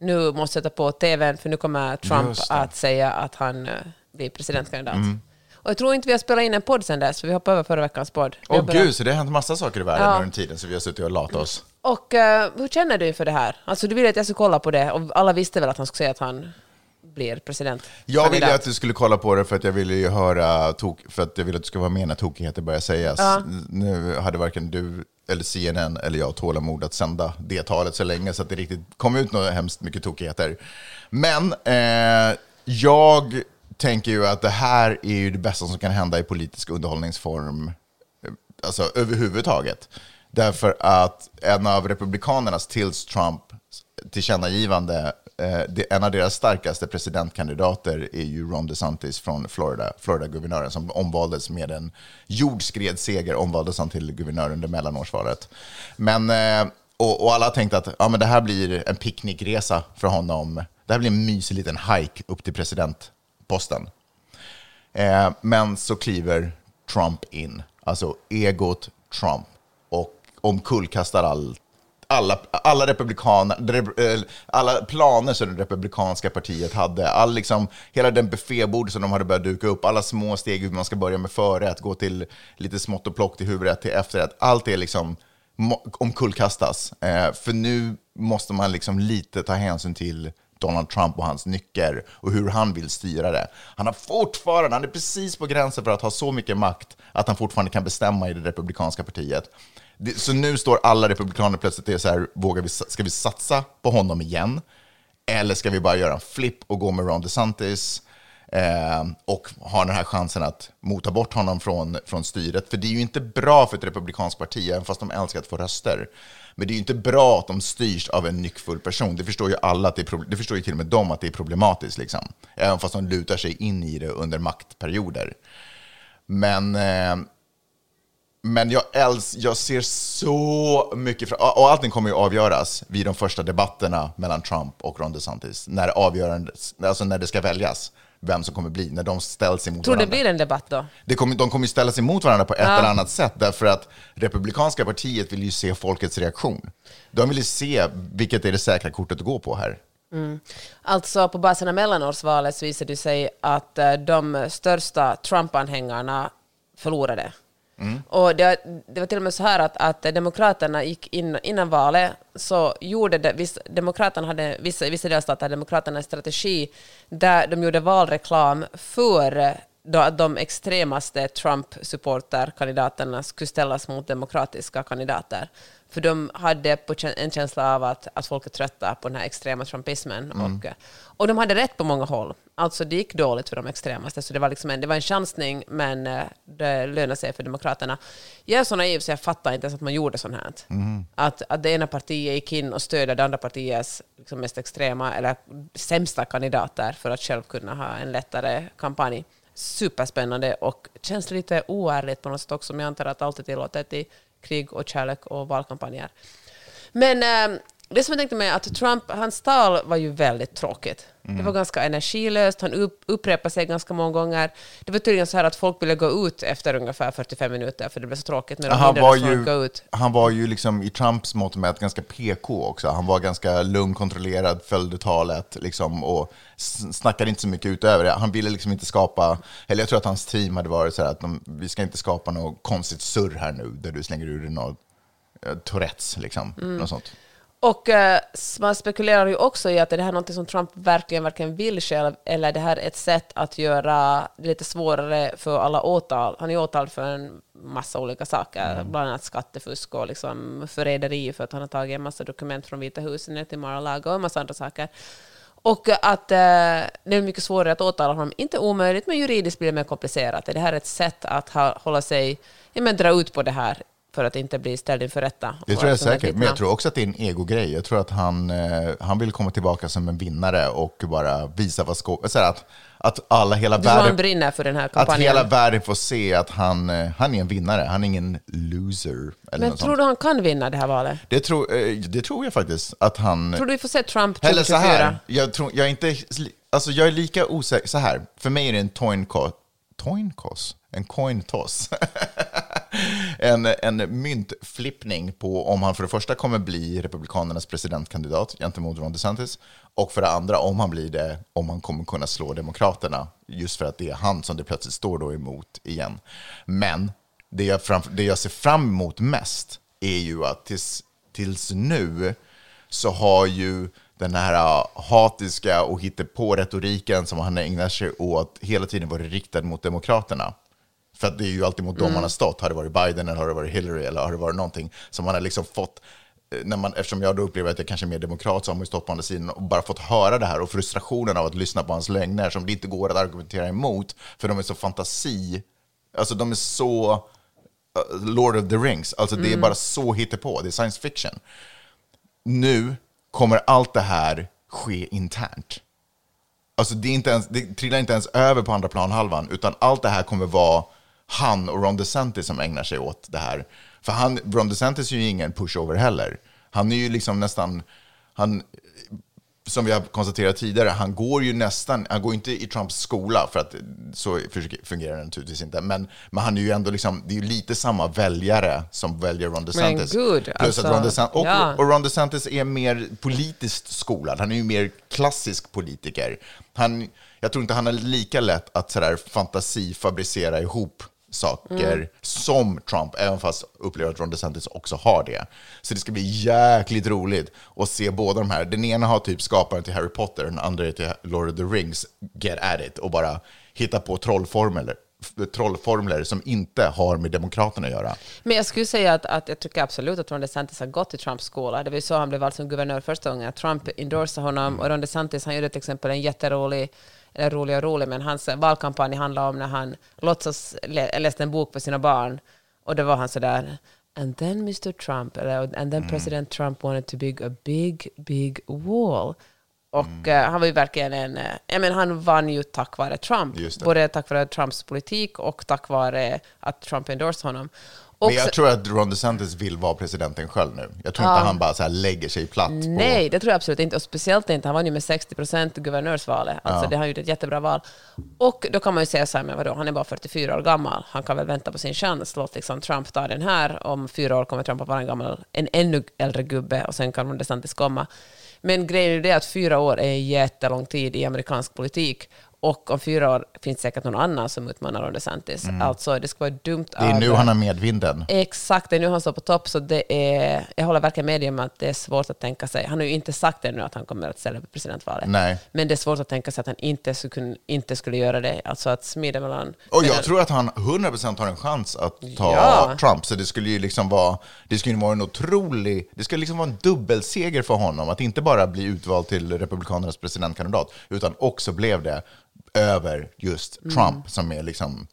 Nu måste jag ta på tvn för nu kommer Trump. Mm. att säga att han eh, blir presidentkandidat. Och jag tror inte vi har spelat in en podd sen dess, för vi hoppade över förra veckans podd. Åh bara- gud, så det har hänt massa saker i världen Ja. under den tiden, så vi har suttit och latat oss. Och eh, hur känner du för det här? Alltså du ville att jag skulle kolla på det och alla visste väl att han skulle säga att han blir president? Jag ville att du skulle kolla på det för att jag ville ju höra, tok, för att jag ville att du skulle vara med när tokigheter börjar sägas. Ja. Nu hade varken du eller CNN eller jag tålamod att sända det talet så länge så att det riktigt kom ut något hemskt mycket tokigheter. Men eh, jag tänker ju att det här är ju det bästa som kan hända i politisk underhållningsform eh, alltså överhuvudtaget. Därför att en av republikanernas tills Trump tillkännagivande, Eh, en av deras starkaste presidentkandidater är ju Ron DeSantis från Florida, Florida-guvernören som omvaldes med en jordskredsseger, omvaldes han till guvernör under mellanårsvalet. Men, eh, och, och alla tänkte att ja, men det här blir en picknickresa för honom. Det här blir en mysig liten hike upp till presidentposten. Eh, men så kliver Trump in, alltså egot Trump, och omkullkastar allt alla, alla, republikaner, eh, alla planer som det republikanska partiet hade. All, liksom, hela den buffébord som de hade börjat duka upp, alla små steg hur man ska börja med förrätt, gå till lite smått och plock till huvudrätt, till efterrätt. Allt är liksom omkullkastas. Eh, för nu måste man liksom lite ta hänsyn till Donald Trump och hans nycker och hur han vill styra det. Han har fortfarande, han är precis på gränsen för att ha så mycket makt att han fortfarande kan bestämma i det republikanska partiet. Det, så nu står alla republikaner plötsligt och är så här, vågar vi, ska vi satsa på honom igen? Eller ska vi bara göra en flipp och gå med Ron DeSantis? Eh, och ha den här chansen att mota bort honom från, från styret. För det är ju inte bra för ett republikanskt parti, även fast de älskar att få röster. Men det är ju inte bra att de styrs av en nyckfull person. Det förstår ju alla, att det, är, det förstår ju till och med de att det är problematiskt. Liksom. Även fast de lutar sig in i det under maktperioder. Men, eh, men jag, äls, jag ser så mycket fram Och allting kommer ju avgöras vid de första debatterna mellan Trump och Ron DeSantis. När, alltså när det ska väljas vem som kommer bli, när de ställs emot Tror du det varandra. blir en debatt då? Det kommer, de kommer ju ställas emot varandra på ett Ja. eller annat sätt, därför att Republikanska partiet vill ju se folkets reaktion. De vill ju se vilket är det säkra kortet att gå på här. Alltså på basen av mellanårsvalet så visade det sig att eh, de största Trump-anhängarna förlorade. Och det, det var till och med så här att, att Demokraterna gick in, innan valet så gjorde det, viss, Demokraterna hade, vissa, vissa delstater hade Demokraterna en strategi där de gjorde valreklam för då att de extremaste Trump-supporterkandidaterna skulle ställas mot demokratiska kandidater. För de hade en känsla av att, att folk är trötta på den här extrema trumpismen. Och, eh, och de hade rätt på många håll. Alltså det gick dåligt för de extremaste, så det var, liksom en, det var en chansning, men eh, det lönade sig för Demokraterna. Jag är så naiv så jag fattar inte ens att man gjorde sånt här. Att, att det ena partiet gick in och stödde det andra partiets liksom mest extrema eller sämsta kandidater för att själv kunna ha en lättare kampanj superspännande och känns lite oärligt på något sätt också, men jag antar att allt är tillåtet i krig och kärlek och valkampanjer. Men ehm, det som jag tänkte med att Trump, hans tal var ju väldigt tråkigt. Det var ganska energilöst, han upp, upprepade sig ganska många gånger. Det var tydligen så här att folk ville gå ut efter ungefär 45 minuter, för det blev så tråkigt när de Han var, ju, gå ut. han var ju liksom i Trumps mått mätt ganska PK också. Han var ganska lugn, kontrollerad, följde talet liksom, och snackade inte så mycket utöver det. Han ville liksom inte skapa, eller jag tror att hans team hade varit så här att de, vi ska inte skapa något konstigt surr här nu, där du slänger ur dig något eh, Tourettes, liksom. Mm. Något sånt. Och eh, man spekulerar ju också i att är det här något som Trump verkligen, verkligen vill själv, eller är det här ett sätt att göra det lite svårare för alla åtal? Han är åtalad för en massa olika saker, bland annat skattefusk och liksom förräderi för att han har tagit en massa dokument från Vita huset ner till Mar-a-Lago och en massa andra saker. Och att eh, det är mycket svårare att åtala honom. Inte omöjligt, men juridiskt blir det mer komplicerat. Är det här ett sätt att ha, hålla sig, ja, men dra ut på det här för att inte bli ställd inför rätta? Det tror jag att säkert, men jag tror också att det är en egogrej. Jag tror att han, eh, han vill komma tillbaka som en vinnare och bara visa vad skå... Så att, att alla, hela Du världen... brinner för den här Att kampanjen? hela världen får se att han, eh, han är en vinnare, han är ingen loser. Men tror sånt. du han kan vinna det här valet? Det, tror, eh, det tror jag faktiskt att han... Tror du vi får se Trump Eller så 2024? här, jag, tror, jag, är inte, alltså jag är lika osäker. Så här, för mig är det en. Coin toss? En coin toss. en, en myntflippning på om han för det första kommer bli Republikanernas presidentkandidat gentemot Ron DeSantis och för det andra om han blir det, om han kommer kunna slå Demokraterna. Just för att det är han som det plötsligt står då emot igen. Men det jag, framf- det jag ser fram emot mest är ju att tills, tills nu så har ju den här ah, hatiska och hittepå-retoriken som han ägnar sig åt hela tiden varit riktad mot Demokraterna. För det är ju alltid mot dem han har stått. Har det varit Biden eller har det varit Hillary eller har det varit någonting som man har liksom fått eh, när man, eftersom jag då upplever att jag kanske är mer demokrat så har man ju stått på andra sidan och bara fått höra det här och frustrationen av att lyssna på hans lögner som det inte går att argumentera emot för de är så fantasi, alltså de är så uh, Lord of the Rings, alltså det är bara så hittepå, det är science fiction. Nu kommer allt det här ske internt. Alltså det, är inte ens, det trillar inte ens över på andra planhalvan, utan allt det här kommer vara han och Ron DeSantis som ägnar sig åt det här. För han, Ron DeSantis är ju ingen pushover heller. Han är ju liksom nästan, han, som vi har konstaterat tidigare, han går ju nästan, han går inte i Trumps skola, för att så fungerar det naturligtvis inte, men, men han är ju ändå liksom, det är ju lite samma väljare som väljer Ron DeSantis. gud, Plus alltså, att Ron DeSantis, och, ja. och Ron DeSantis är mer politiskt skolad, han är ju mer klassisk politiker. Han, jag tror inte han har lika lätt att sådär fantasifabricera ihop saker som Trump, även fast upplever att Ron DeSantis också har det. Så det ska bli jäkligt roligt att se båda de här. Den ena har typ skaparen till Harry Potter, den andra är till Lord of the Rings, get at it, och bara hitta på trollformler trollformler som inte har med Demokraterna att göra. Men jag skulle säga att, att jag tycker absolut att Ron DeSantis har gått i Trumps skola. Det var ju så han blev vald som guvernör första gången. Trump endorsade honom och Ron DeSantis han gjorde till exempel en jätterolig eller rolig och rolig, men hans valkampanj handlade om när han låtsas lä läste en bok för sina barn och det var han sådär And then Mr Trump, eller, and then President Trump wanted to bygga a big, big wall. Och eh, han var ju verkligen en... eh, jag menar, han vann ju tack vare Trump. Både tack vare Trumps politik och tack vare att Trump endorsade honom. Och Men jag tror att Ron DeSantis vill vara presidenten själv nu. Jag tror inte han bara så lägger sig platt. Nej, det tror jag absolut inte. Och speciellt inte. Han vann ju med 60 procent guvernörsvalet. Alltså, det har gjort ett jättebra val. Och då kan man ju säga så här, men vadå, han är bara 44 år gammal. Han kan väl vänta på sin chans. Låt liksom Trump ta den här. Om fyra år kommer Trump att vara en gammal, en ännu äldre gubbe och sen kan Ron DeSantis komma. Men grejen är det att fyra år är en jättelång tid i amerikansk politik. Och om fyra år finns säkert någon annan som utmanar Ron DeSantis. Alltså, det ska vara dumt. Det är nu han har medvinden. Exakt, det är nu han står på topp, så det är, jag håller verkligen med dig om att det är svårt att tänka sig. Han har ju inte sagt ännu att han kommer att ställa upp i presidentvalet. Nej. Men det är svårt att tänka sig att han inte skulle, inte skulle göra det. Alltså att smida mellan... Och jag tror att han 100% har en chans att ta Ja. Trump. Så det skulle ju liksom vara, det skulle vara en otrolig, det skulle liksom vara en dubbelseger för honom. Att inte bara bli utvald till Republikanernas presidentkandidat, utan också blev det över just Mm. Trump, som är liksom,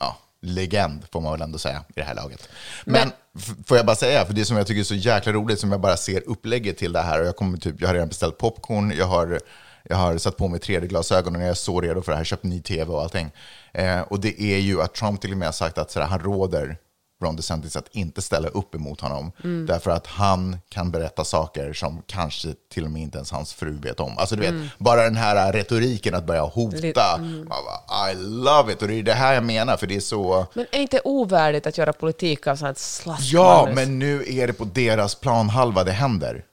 ja, legend får man väl ändå säga i det här laget. Men, Men- får jag bara säga, för det som jag tycker är så jäkla roligt, som jag bara ser upplägget till det här, och jag, kommer typ, jag har redan beställt popcorn, jag har, jag har satt på mig 3D-glasögon och jag är så redo för det här, köpt ny tv och allting. Eh, och det är ju att Trump till och med har sagt att sådär, han råder Ron DeSantis att inte ställa upp emot honom, därför att han kan berätta saker som kanske till och med inte ens hans fru vet om. Alltså du vet, bara den här retoriken att börja hota, man bara, I love it, och det är det här jag menar, för det är så... Men är inte ovärdigt att göra politik av sånt slask? Ja, men nu är det på deras planhalva det händer.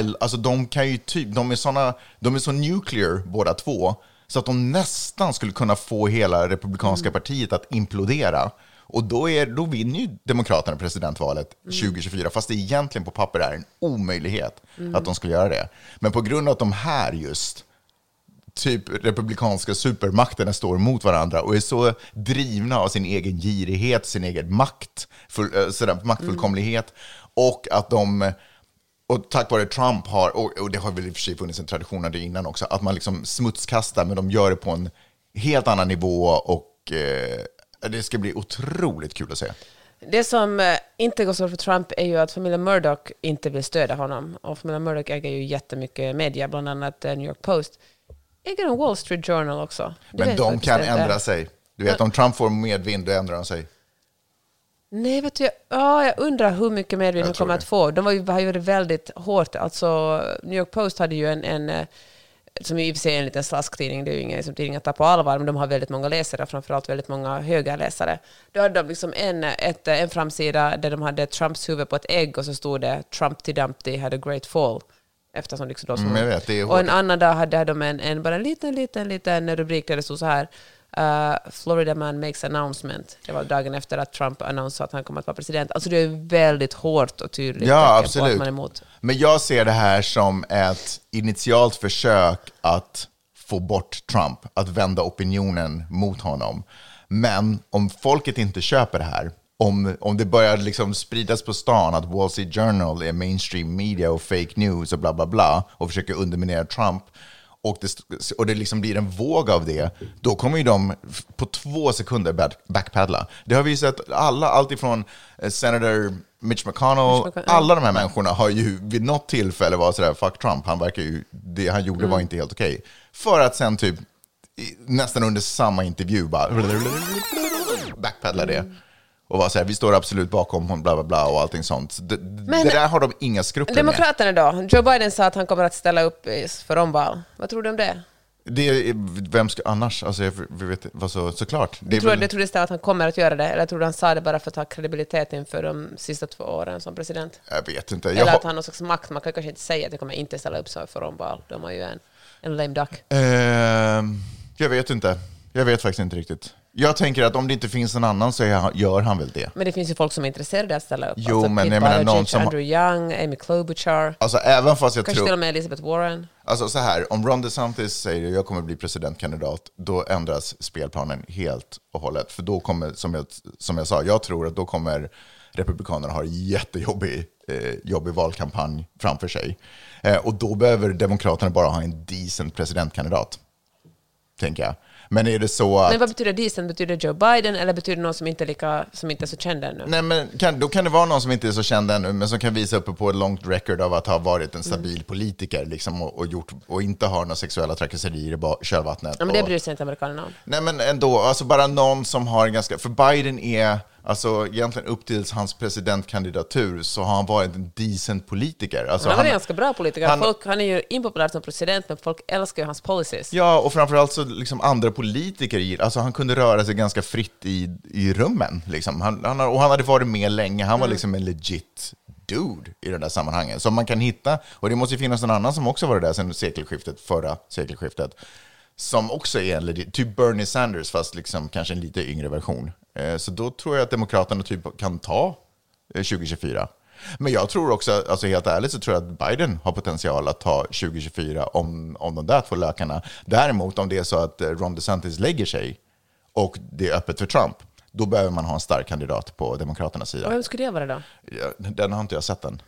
I, alltså de kan ju typ, de är, såna, de är så nuclear båda två, så att de nästan skulle kunna få hela republikanska partiet att implodera. Och då, är, då vinner ju Demokraterna presidentvalet 2024, fast det egentligen på papper är en omöjlighet att de skulle göra det. Men på grund av att de här just typ republikanska supermakterna står mot varandra och är så drivna av sin egen girighet, sin egen makt, full, eh, sådär, maktfullkomlighet och att de och tack vare Trump har, och, och det har väl i och för sig funnits en tradition av det innan också, att man liksom smutskastar, men de gör det på en helt annan nivå och eh, det ska bli otroligt kul att se. Det som eh, inte går så för Trump är ju att familjen Murdoch inte vill stödja honom. Och familjen Murdoch äger ju jättemycket media, bland annat eh, New York Post. Äger de Wall Street Journal också? Det Men de kan ändra sig. Du vet, om Trump får medvind, då ändrar de sig. Nej, vet du, jag- ja, jag undrar hur mycket medvind de kommer det. att få. De var ju, varit väldigt hårt. Alltså, New York Post hade ju en, en eh, som i och för sig är en liten slasktidning, det är ju ingen som tidning att ta på allvar, men de har väldigt många läsare, framförallt väldigt många höga läsare. Då hade de liksom en, ett, en framsida där de hade Trumps huvud på ett ägg och så stod det Trumpty Dumpty had a great fall. Eftersom liksom då som, Mm, vet, och en annan dag hade de en, en, bara en liten, liten, liten rubrik där det stod så här Uh, Florida man makes announcement. Det var dagen efter att Trump annonserade att han kommer att vara president. Alltså det är väldigt hårt och tydligt Ja, på absolut. att man är emot. Men jag ser det här som ett initialt försök att få bort Trump, att vända opinionen mot honom. Men om folket inte köper det här, om, om det börjar liksom spridas på stan att Wall Street Journal är mainstream media och fake news och bla bla bla och försöker underminera Trump, och det, och det liksom blir en våg av det, då kommer ju de på två sekunder back- backpedala. Det har vi sett alla, alltifrån eh, Senator Mitch McConnell, Mitch McConnell, alla de här människorna har ju vid något tillfälle varit sådär, fuck Trump, han verkar ju, det han gjorde Mm. var inte helt okej. För att sen typ, nästan under samma intervju bara backpedla det. Och vara såhär, vi står absolut bakom honom, bla bla bla och allting sånt. Så Det, Men- det där har de inga skrupler med. Demokraterna då? Joe Biden sa att han kommer att ställa upp för omval. Vad tror du om det? Det vem ska annars? Alltså, jag, vi vet, vad så, såklart. Det är tror, väl, du tror du att han kommer att göra det? Eller tror du han sa det bara för att ha kredibilitet inför de sista två åren som president? jag vet inte. Jag, Eller har- att han har någon slags makt? Man kan kanske inte säga att jag kommer inte ställa upp så för omval. De har ju en, en lame duck. Ehm, jag vet inte. Jag vet faktiskt inte riktigt. Jag tänker att om det inte finns någon annan så gör han väl det. Men det finns ju folk som är intresserade av att ställa upp. Jo, alltså, men Pete jag menar någon som- Andrew Young, Amy Klobuchar, Alltså även fast jag kanske till tror... och med Elizabeth Warren. Alltså så här, om Ron DeSantis säger jag kommer bli presidentkandidat, då ändras spelplanen helt och hållet. För då kommer, som jag, som jag sa, jag tror att då kommer Republikanerna ha en jättejobbig eh, jobbig valkampanj framför sig. Eh, och då behöver Demokraterna bara ha en decent presidentkandidat, tänker jag. Men är det så att... Men vad betyder decent? Betyder Joe Biden eller betyder det någon som inte är, lika, som inte är så känd ännu? Nej, men kan, då kan det vara någon som inte är så känd ännu, men som kan visa upp på ett långt record av att ha varit en stabil politiker liksom, och, och, gjort, och inte har några sexuella trakasserier i kölvattnet. Ja, men det bryr sig inte amerikanerna om. Nej, men ändå, alltså bara någon som har en ganska... För Biden är, alltså egentligen upp till hans presidentkandidatur så har han varit en decent politiker. Alltså, Han var en ganska bra politiker. han- folk, han är ju impopulär som president, men folk älskar ju hans policies. Ja, och framförallt så liksom andra politiker, alltså han kunde röra sig ganska fritt i, i rummen. Liksom. Han, han, och han hade varit med länge, han var liksom en legit dude i det där sammanhanget. Som man kan hitta, och det måste ju finnas någon annan som också varit där sedan sekelskiftet, förra sekelskiftet, som också är en typ Bernie Sanders, fast liksom kanske en lite yngre version. Eh, så då tror jag att Demokraterna typ kan ta eh, 2024. Men jag tror också, alltså helt ärligt, så tror jag att Biden har potential att ta 2024 om, om de där två lökarna. Däremot om det är så att eh, Ron DeSantis lägger sig och det är öppet för Trump, då behöver man ha en stark kandidat på Demokraternas Och sida. vem skulle det vara då? Den har inte jag sett än.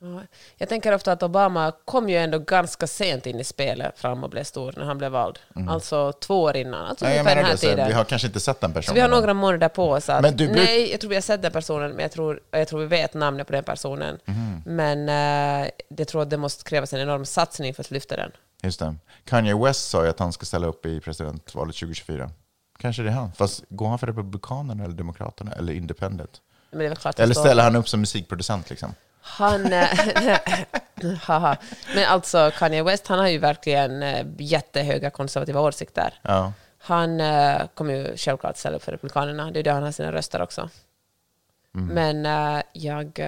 Ja, Jag tänker ofta att Obama kom ju ändå ganska sent in i spelet fram och blev stor när han blev vald. Alltså två år innan. Alltså Nej, jag ungefär den menar här det, tiden. vi har kanske inte sett den personen. Så vi har några månader på oss att... Men du bruk- Nej, jag tror vi har sett den personen, men jag tror, jag tror vi vet namnet på den personen. Mhm. Men uh, jag tror att det måste krävas en enorm satsning för att lyfta den. Just det. Kanye West sa ju att han ska ställa upp i presidentvalet 2024. Kanske det är han. Fast går han för Republikanerna eller Demokraterna eller Independent? Eller ställer han upp som musikproducent liksom? Han... eh, haha. Men alltså Kanye West, han har ju verkligen eh, jättehöga konservativa åsikter. Ja. Han eh, kommer ju självklart ställa upp för Republikanerna. Det är där han har sina röster också. Mm. Men eh, jag...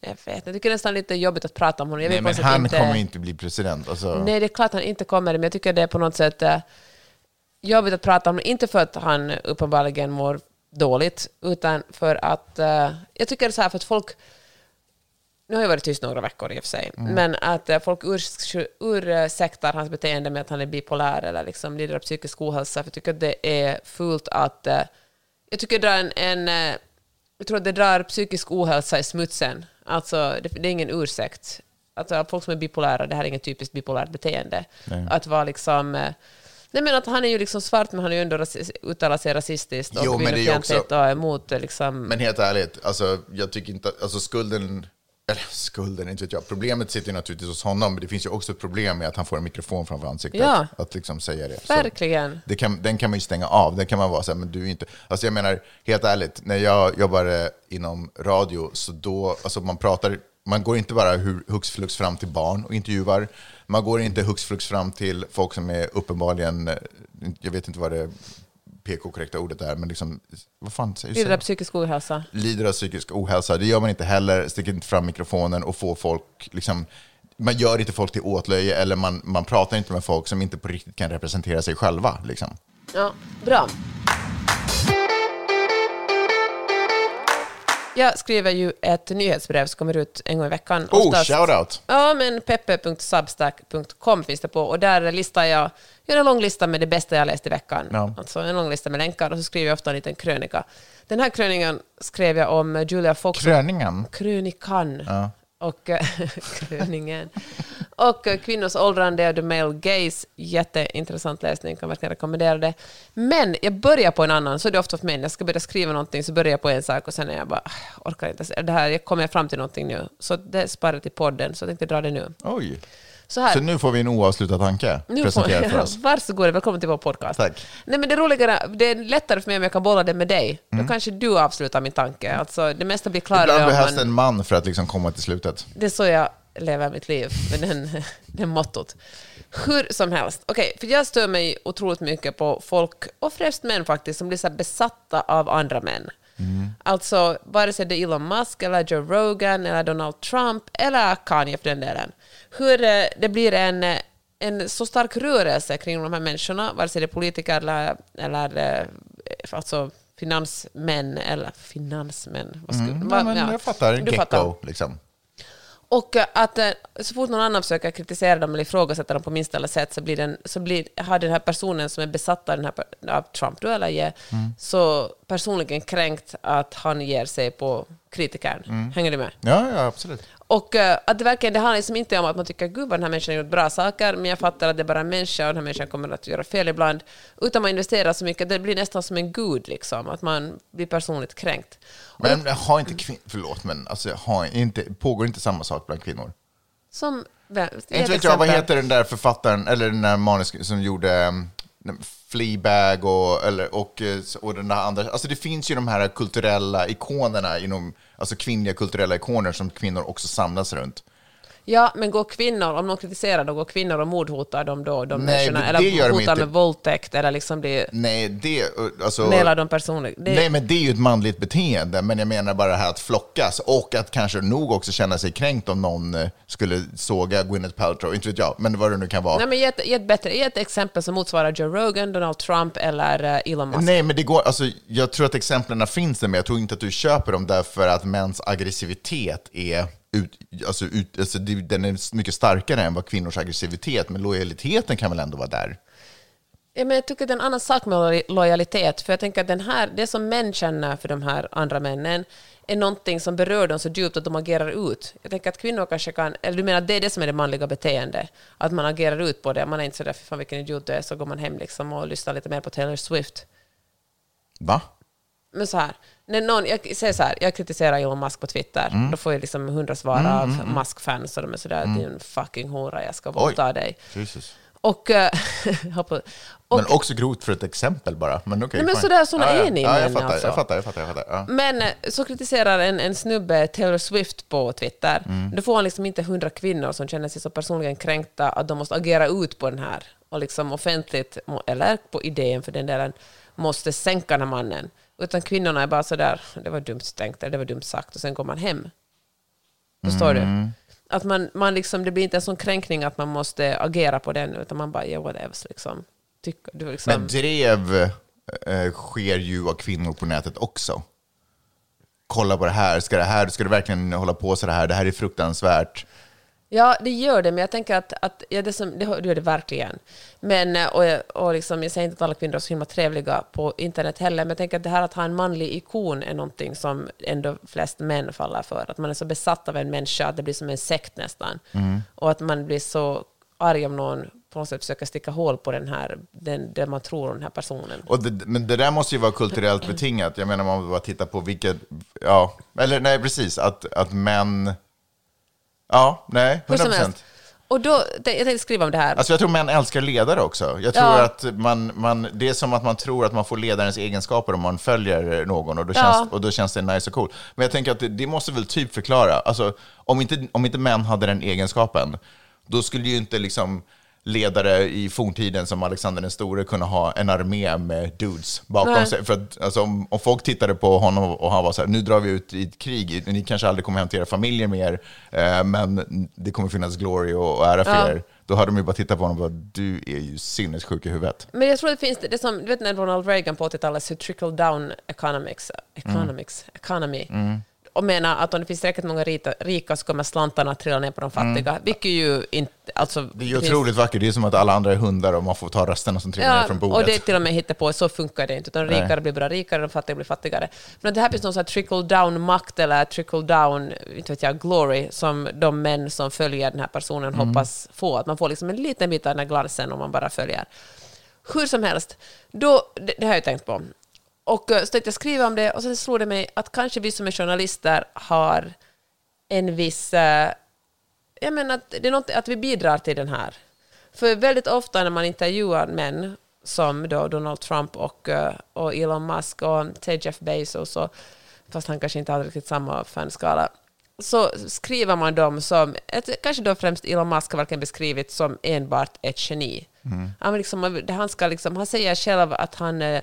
jag vet jag tycker nästan lite jobbigt att prata om honom. Jag Nej, men han inte... kommer inte bli president. Alltså, Nej, det är klart han inte kommer, men jag tycker det är på något sätt jobbigt att prata om det. Inte för att han uppenbarligen mår dåligt, utan för att... eh, jag tycker så här för att folk... Nu har jag varit tyst några veckor i och för sig, Mm. men att eh, folk urs- ursäktar hans beteende med att han är bipolär eller liksom lider av psykisk ohälsa, för jag tycker att det är fult att... eh, jag tycker det drar en... en eh, jag tror att det drar psykisk ohälsa i smutsen. Alltså, det, det är ingen ursäkt. Alltså, folk som är bipolära, det här är inget typiskt bipolärt beteende. Nej. Att vara liksom... eh, Nej, men att han är ju liksom svart, men han är ju ändå uttalar sig rasistiskt och kvinnofientligt och emot eh, liksom... Men helt ärligt, alltså, jag tycker inte alltså skulden, eller skulden, inte vet jag. Problemet sitter ju naturligtvis hos honom, men det finns ju också ett problem med att han får en mikrofon framför ansiktet. Ja. Att liksom säga det. Så Verkligen. det kan, den kan man ju stänga av. Den kan man vara så här, men du är inte... Alltså jag menar, helt ärligt, när jag jobbade inom radio, så då, alltså man pratar, man går inte bara hu- hux flux fram till barn och intervjuar. Man går inte hux flux fram till folk som är uppenbarligen, eh, jag vet inte vad det PK-korrekta ordet är, men liksom, vad fan säger Lider av psykisk ohälsa. lider av psykisk ohälsa. Det gör man inte heller, sticker inte fram mikrofonen och får folk, liksom, man gör inte folk till åtlöje eller man, man pratar inte med folk som inte på riktigt kan representera sig själva. Liksom. Ja, bra. Jag skriver ju ett nyhetsbrev som kommer ut en gång i veckan. Oh, Oftast- shout-out! Ja, men peppe.substack.com finns det på och där listar jag, gör en lång lista med det bästa jag läst i veckan. Ja. Alltså en lång lista med länkar och så skriver jag ofta en liten krönika. Den här krönikan skrev jag om Julia Fox Kröningen. krönikan Ja och eh, kröningen. Och eh, kvinnors åldrande och the male gaze. Jätteintressant läsning, kan verkligen rekommendera det. Men jag börjar på en annan, så är det ofta för mig. När jag ska börja skriva någonting så börjar jag på en sak och sen är jag bara, ah, orkar inte. Det här, jag kommer fram till någonting nu. Så det sparar jag till podden, så jag tänkte dra det nu. Oj. Så här. Så nu får vi en oavslutad tanke Nu presenterad för får, oss. varsågod, välkommen till vår podcast. Tack. Nej, men det, roligare, det är lättare för mig om jag kan bolla det med dig. Mm. Då kanske du avslutar min tanke. Alltså, det mesta blir klarare Ibland behövs man... en man för att liksom komma till slutet. Det är så jag lever mitt liv, med den, den mottot. Hur som helst. Okej, för jag stör mig otroligt mycket på folk, och främst män faktiskt, som blir så besatta av andra män. Alltså, vare sig det är Elon Musk, eller Joe Rogan, eller Donald Trump, eller Kanye för den delen. Hur eh, det blir en, eh, en så stark rörelse kring de här människorna, vare sig det är politiker eller, eller eh, alltså finansmän, eller finansmän, vad skulle, Mm, ja, men ja. jag fattar. Du Gecko, liksom. Och att så fort någon annan försöker kritisera dem eller ifrågasätta dem på minsta eller sätt så, blir den, så blir, har den här personen som är besatt av, den här, av Trump då, eller ge, Mm. så personligen kränkt att han ger sig på kritikern. Mm. Hänger du med? Ja, ja, absolut. Och eh, att det verkligen, det handlar liksom inte om att man tycker gud vad den här människan har gjort bra saker, men jag fattar att det är bara en människa och den här människan kommer att göra fel ibland, utan man investerar så mycket, det blir nästan som en gud, liksom, att man blir personligt kränkt. Men har inte kvinnor, förlåt, men alltså, har inte, pågår inte samma sak bland kvinnor? Som, vem- Inte vet jag, vad heter den där författaren, eller den där manus som gjorde um, Fleabag och, eller, och, eh, och den där andra. Alltså det finns ju de här kulturella ikonerna inom, alltså kvinnliga kulturella ikoner som kvinnor också samlas runt. Ja, men går kvinnor, om någon kritiserar då, går kvinnor och mordhotar dem då, de Nej, människorna? men Eller det gör de hotar med våldtäkt, eller liksom blir Nej, det, eh, alltså, de? Det, nej, men det är ju ett manligt beteende, men jag menar bara det här att flockas och att kanske nog också känna sig kränkt om någon eh, skulle såga Gwyneth Paltrow, inte vet jag, men vad det nu kan vara. nej, men ge ett, ge ett bättre, ge ett exempel som motsvarar Joe Rogan, Donald Trump eller eh, Elon Musk. Nej, men det går, alltså, jag tror att exemplen finns där, men jag tror inte att du köper dem därför att mäns aggressivitet är ut, alltså, ut, alltså, den är mycket starkare än vad kvinnors aggressivitet, men lojaliteten kan väl ändå vara där? Ja, men jag tycker det är en annan sak med lo- lojalitet, för jag tänker att den här, det som män känner för de här andra männen är någonting som berör dem så djupt att de agerar ut. Jag tänker att kvinnor kanske kan, eller du menar att det är det som är det manliga beteendet, att man agerar ut på det, man är inte sådär, fy fan vilken idiot du är, så går man hem liksom och lyssnar lite mer på Taylor Swift. Va? Men så här, när någon, jag säger så här, jag kritiserar Elon Musk på Twitter, Mm. då får jag liksom hundra svar av Musk-fans och de är sådär, din fucking hora, jag ska våldta dig. Jesus. Och, eh, och Men också grovt för ett exempel bara. Men Nej, men sådär, såna ja, ja. är ni ja, jag fattar, alltså. jag fattar, jag fattar. Jag fattar ja. Men eh, så kritiserar en, en snubbe Taylor Swift på Twitter. Mm. Då får han liksom inte hundra kvinnor som känner sig så personligen kränkta att de måste agera ut på den här och liksom offentligt, eller på idén för den delen, måste sänka den här mannen. Utan kvinnorna är bara så där, det var dumt tänkt, eller det var dumt sagt, och sen går man hem. Förstår Mm. du? Att man, man liksom, det blir inte en sån kränkning att man måste agera på den, utan man bara, yeah, whatever, liksom. Tycker, du liksom. Men drev eh, sker ju av kvinnor på nätet också. Kolla på det här, ska det här, ska det verkligen hålla på så här? Det här är fruktansvärt. Ja, det gör det, men jag tänker att, att ja, det, som, det gör det verkligen. Men, eh, och, jag- och liksom, jag säger inte att alla kvinnor är så himla trevliga på internet heller, men jag tänker att det här att ha en manlig ikon är någonting som ändå flest män faller för. Att man är så besatt av en människa att det blir som en sekt nästan. Och att man blir så arg om någon på något sätt försöker sticka hål på den här, den, det man tror om den här personen. Och det, men det där måste ju vara kulturellt betingat. Jag menar, man bara tittar på vilket... Ja, eller nej, precis. Att, att män... Ja, nej, Hur 100 som helst. procent. Och då, jag tänkte skriva om det här. Alltså jag tror män älskar ledare också. Jag tror Ja. att man, man, det är som att man tror att man får ledarens egenskaper om man följer någon och då Ja. känns, och då känns det nice och cool. Men jag tänker att det, det måste väl typ förklara, alltså om inte, om inte män hade den egenskapen, då skulle ju inte liksom ledare i forntiden som Alexander den store kunna ha en armé med dudes bakom Nej. sig. För att, alltså, om, om folk tittade på honom och han var så här, nu drar vi ut i ett krig, ni kanske aldrig kommer hem till era familjer mer, eh, men det kommer finnas glory och, och ära för Ja. er. Då hade de ju bara tittat på honom och bara, du är ju sinnessjuk i huvudet. Men jag tror det finns, det som, du vet när Ronald Reagan på 80-talet så trickle down economics, economics, economy, och menar att om det finns tillräckligt många rika, rika så kommer slantarna trilla ner på de fattiga, vilket ju inte, alltså... Det är ju finns- otroligt vackert, det är som att alla andra är hundar och man får ta rösterna som trillar ner Ja, från bordet. och det är till och med hittepå, så funkar det inte. Utan de rikare blir bara rikare, de fattiga blir fattigare. Men att det här finns någon sån här trickle down makt eller trickle down, inte vet jag, glory, som de män som följer den här personen Mm. hoppas få. Att man får liksom en liten bit av den här glansen om man bara följer. Hur som helst, då, det, det har jag tänkt på. Och eh, så tänkte jag skriva om det och sen slog det mig att kanske vi som är journalister har en viss... Eh, jag menar att, det är något, att vi bidrar till den här. För väldigt ofta när man intervjuar män som då Donald Trump och, eh, och Elon Musk och säg Jeff Bezos, och, fast han kanske inte har riktigt samma fanskala, så skriver man dem som, kanske då främst Elon Musk har verkligen beskrivit som enbart ett geni. Han, liksom, han, ska liksom, han säger själv att han,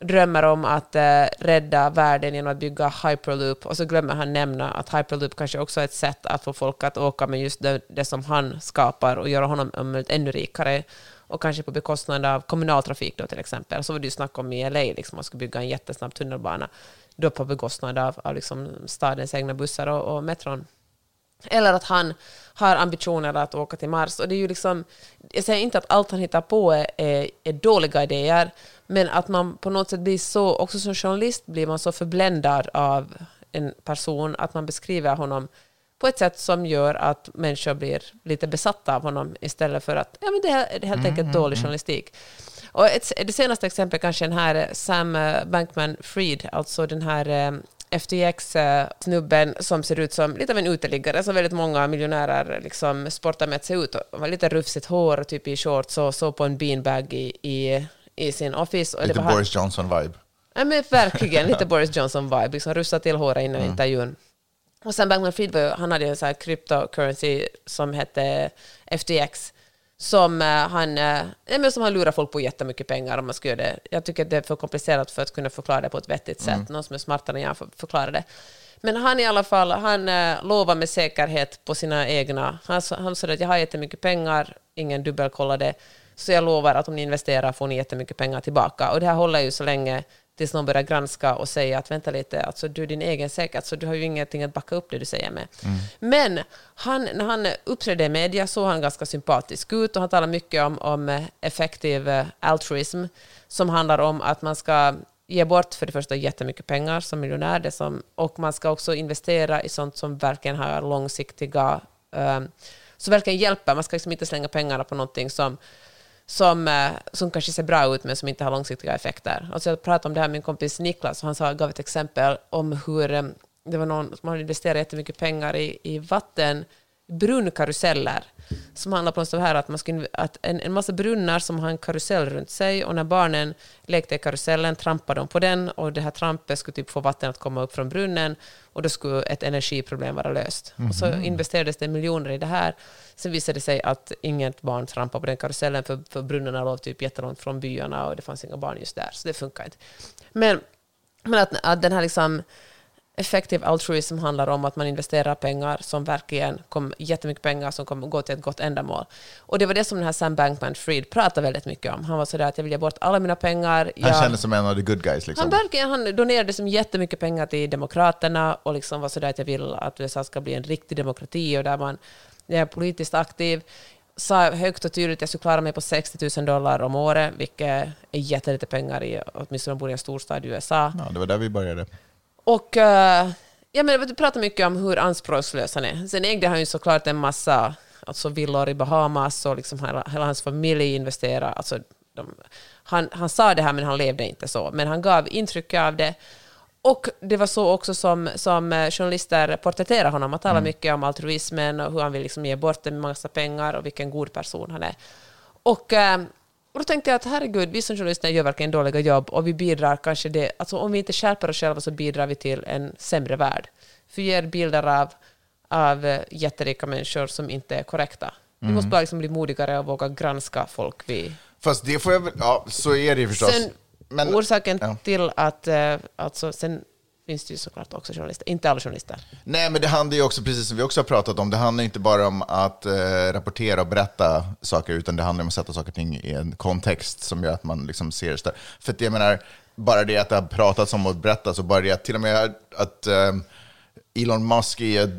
drömmer om att eh, rädda världen genom att bygga hyperloop och så glömmer han nämna att hyperloop kanske också är ett sätt att få folk att åka med just det, det som han skapar och göra honom ännu rikare och kanske på bekostnad av kommunaltrafik då till exempel. Så var det ju snack om i LA, liksom, man skulle bygga en jättesnabb tunnelbana då på bekostnad av, av liksom stadens egna bussar och, och metron. Eller att han har ambitioner att åka till Mars. Och det är ju liksom, jag säger inte att allt han hittar på är, är, är dåliga idéer, men att man på något sätt blir så, också som journalist blir man så förbländad av en person att man beskriver honom på ett sätt som gör att människor blir lite besatta av honom istället för att ja, men det är helt enkelt dålig journalistik. Och ett, det senaste exemplet kanske den här Sam Bankman-Fried, alltså den här eh, FTX-snubben som ser ut som lite av en uteliggare, som väldigt många miljonärer liksom sportar med att se ut. Han har lite rufsigt hår, typ i shorts och så på en beanbag i, i, i sin office. Och Lite Boris Johnson-vibe. Ja, men verkligen, lite Boris Johnson-vibe, liksom rusta till håret innan intervjun. Och sen Bankman Fried, var han hade en sån här cryptocurrency som hette FTX, som eh, han, eh, som han lurar folk på jättemycket pengar om man ska göra det. Jag tycker att det är för komplicerat för att kunna förklara det på ett vettigt sätt. Någon som är smartare än jag får förklara det. Men han i alla fall, han eh, lovar med säkerhet på sina egna. Han, han sa att jag har jättemycket pengar, ingen dubbelkollade, så jag lovar att om ni investerar får ni jättemycket pengar tillbaka. Och det här håller ju så länge tills någon börjar granska och säga att vänta lite, alltså du är din egen säkerhet, så du har ju ingenting att backa upp det du säger med. Men han, när han uppträdde i media såg han ganska sympatisk ut och han talar mycket om, om eh, effektiv eh, altruism som handlar om att man ska ge bort för det första jättemycket pengar som miljonär det som, och man ska också investera i sånt som verkligen har långsiktiga, um, som verkligen hjälper. Man ska liksom inte slänga pengarna på någonting som som, eh, som kanske ser bra ut men som inte har långsiktiga effekter. Alltså jag pratade om det här med min kompis Niklas och han sa, gav ett exempel om hur eh, det var någon som hade investerat jättemycket pengar i, i vatten, brunnkaruseller som handlar på något här att, man inv- att en, en massa brunnar som har en karusell runt sig och när barnen lekte i karusellen trampade de på den och det här trampet skulle typ få vatten att komma upp från brunnen och då skulle ett energiproblem vara löst. Och så investerades det miljoner i det här. Sen visade det sig att inget barn trampade på den karusellen för, för brunnarna låg typ jättelångt från byarna och det fanns inga barn just där, så det funkar inte. Men, men att, att den här liksom effektiv altruism handlar om att man investerar pengar som verkligen kommer, jättemycket pengar som kommer gå till ett gott ändamål. Och det var det som den här Sam Bankman-Fried pratade väldigt mycket om. Han var sådär att jag vill ge bort alla mina pengar. Han jag, kändes som en av the good guys. Liksom. han, verkligen, han donerade som jättemycket pengar till Demokraterna och liksom var sådär att jag vill att USA ska bli en riktig demokrati och där man är politiskt aktiv. Sa högt och tydligt att jag skulle klara mig på 60 000 dollar om året, vilket är jättelite pengar i, åtminstone bor i en storstad i USA. Ja, det var där vi började. Och uh, ja, men du pratar mycket om hur anspråkslös han är. Sen ägde han ju såklart en massa alltså villor i Bahamas och liksom hela, hela hans familj investerade. Alltså, de, han, han sa det här men han levde inte så. Men han gav intryck av det. Och det var så också som, som eh, journalister porträtterade honom. Han talade mycket om altruismen och hur han vill liksom ge bort en massa pengar och vilken god person han är. Och, eh, och då tänkte jag att herregud, vi som journalister gör verkligen dåliga jobb och vi bidrar kanske det, alltså om vi inte skärper oss själva så bidrar vi till en sämre värld. För vi ger bilder av, av eh, jätterika människor som inte är korrekta. Vi måste bara liksom bli modigare och våga granska folk vi... Fast det får jag väl... Ja, så är det ju förstås. Sen, Men- orsaken ja. till att, eh, alltså, sen finns det ju såklart också journalister, inte alla journalister. Nej, men det handlar ju också, precis som vi också har pratat om, det handlar inte bara om att eh, rapportera och berätta saker, utan det handlar om att sätta saker och ting i en kontext som gör att man liksom ser det. För att jag menar, bara det att det har pratats om och berättats, och bara det att till och med att eh, Elon Musk i ett,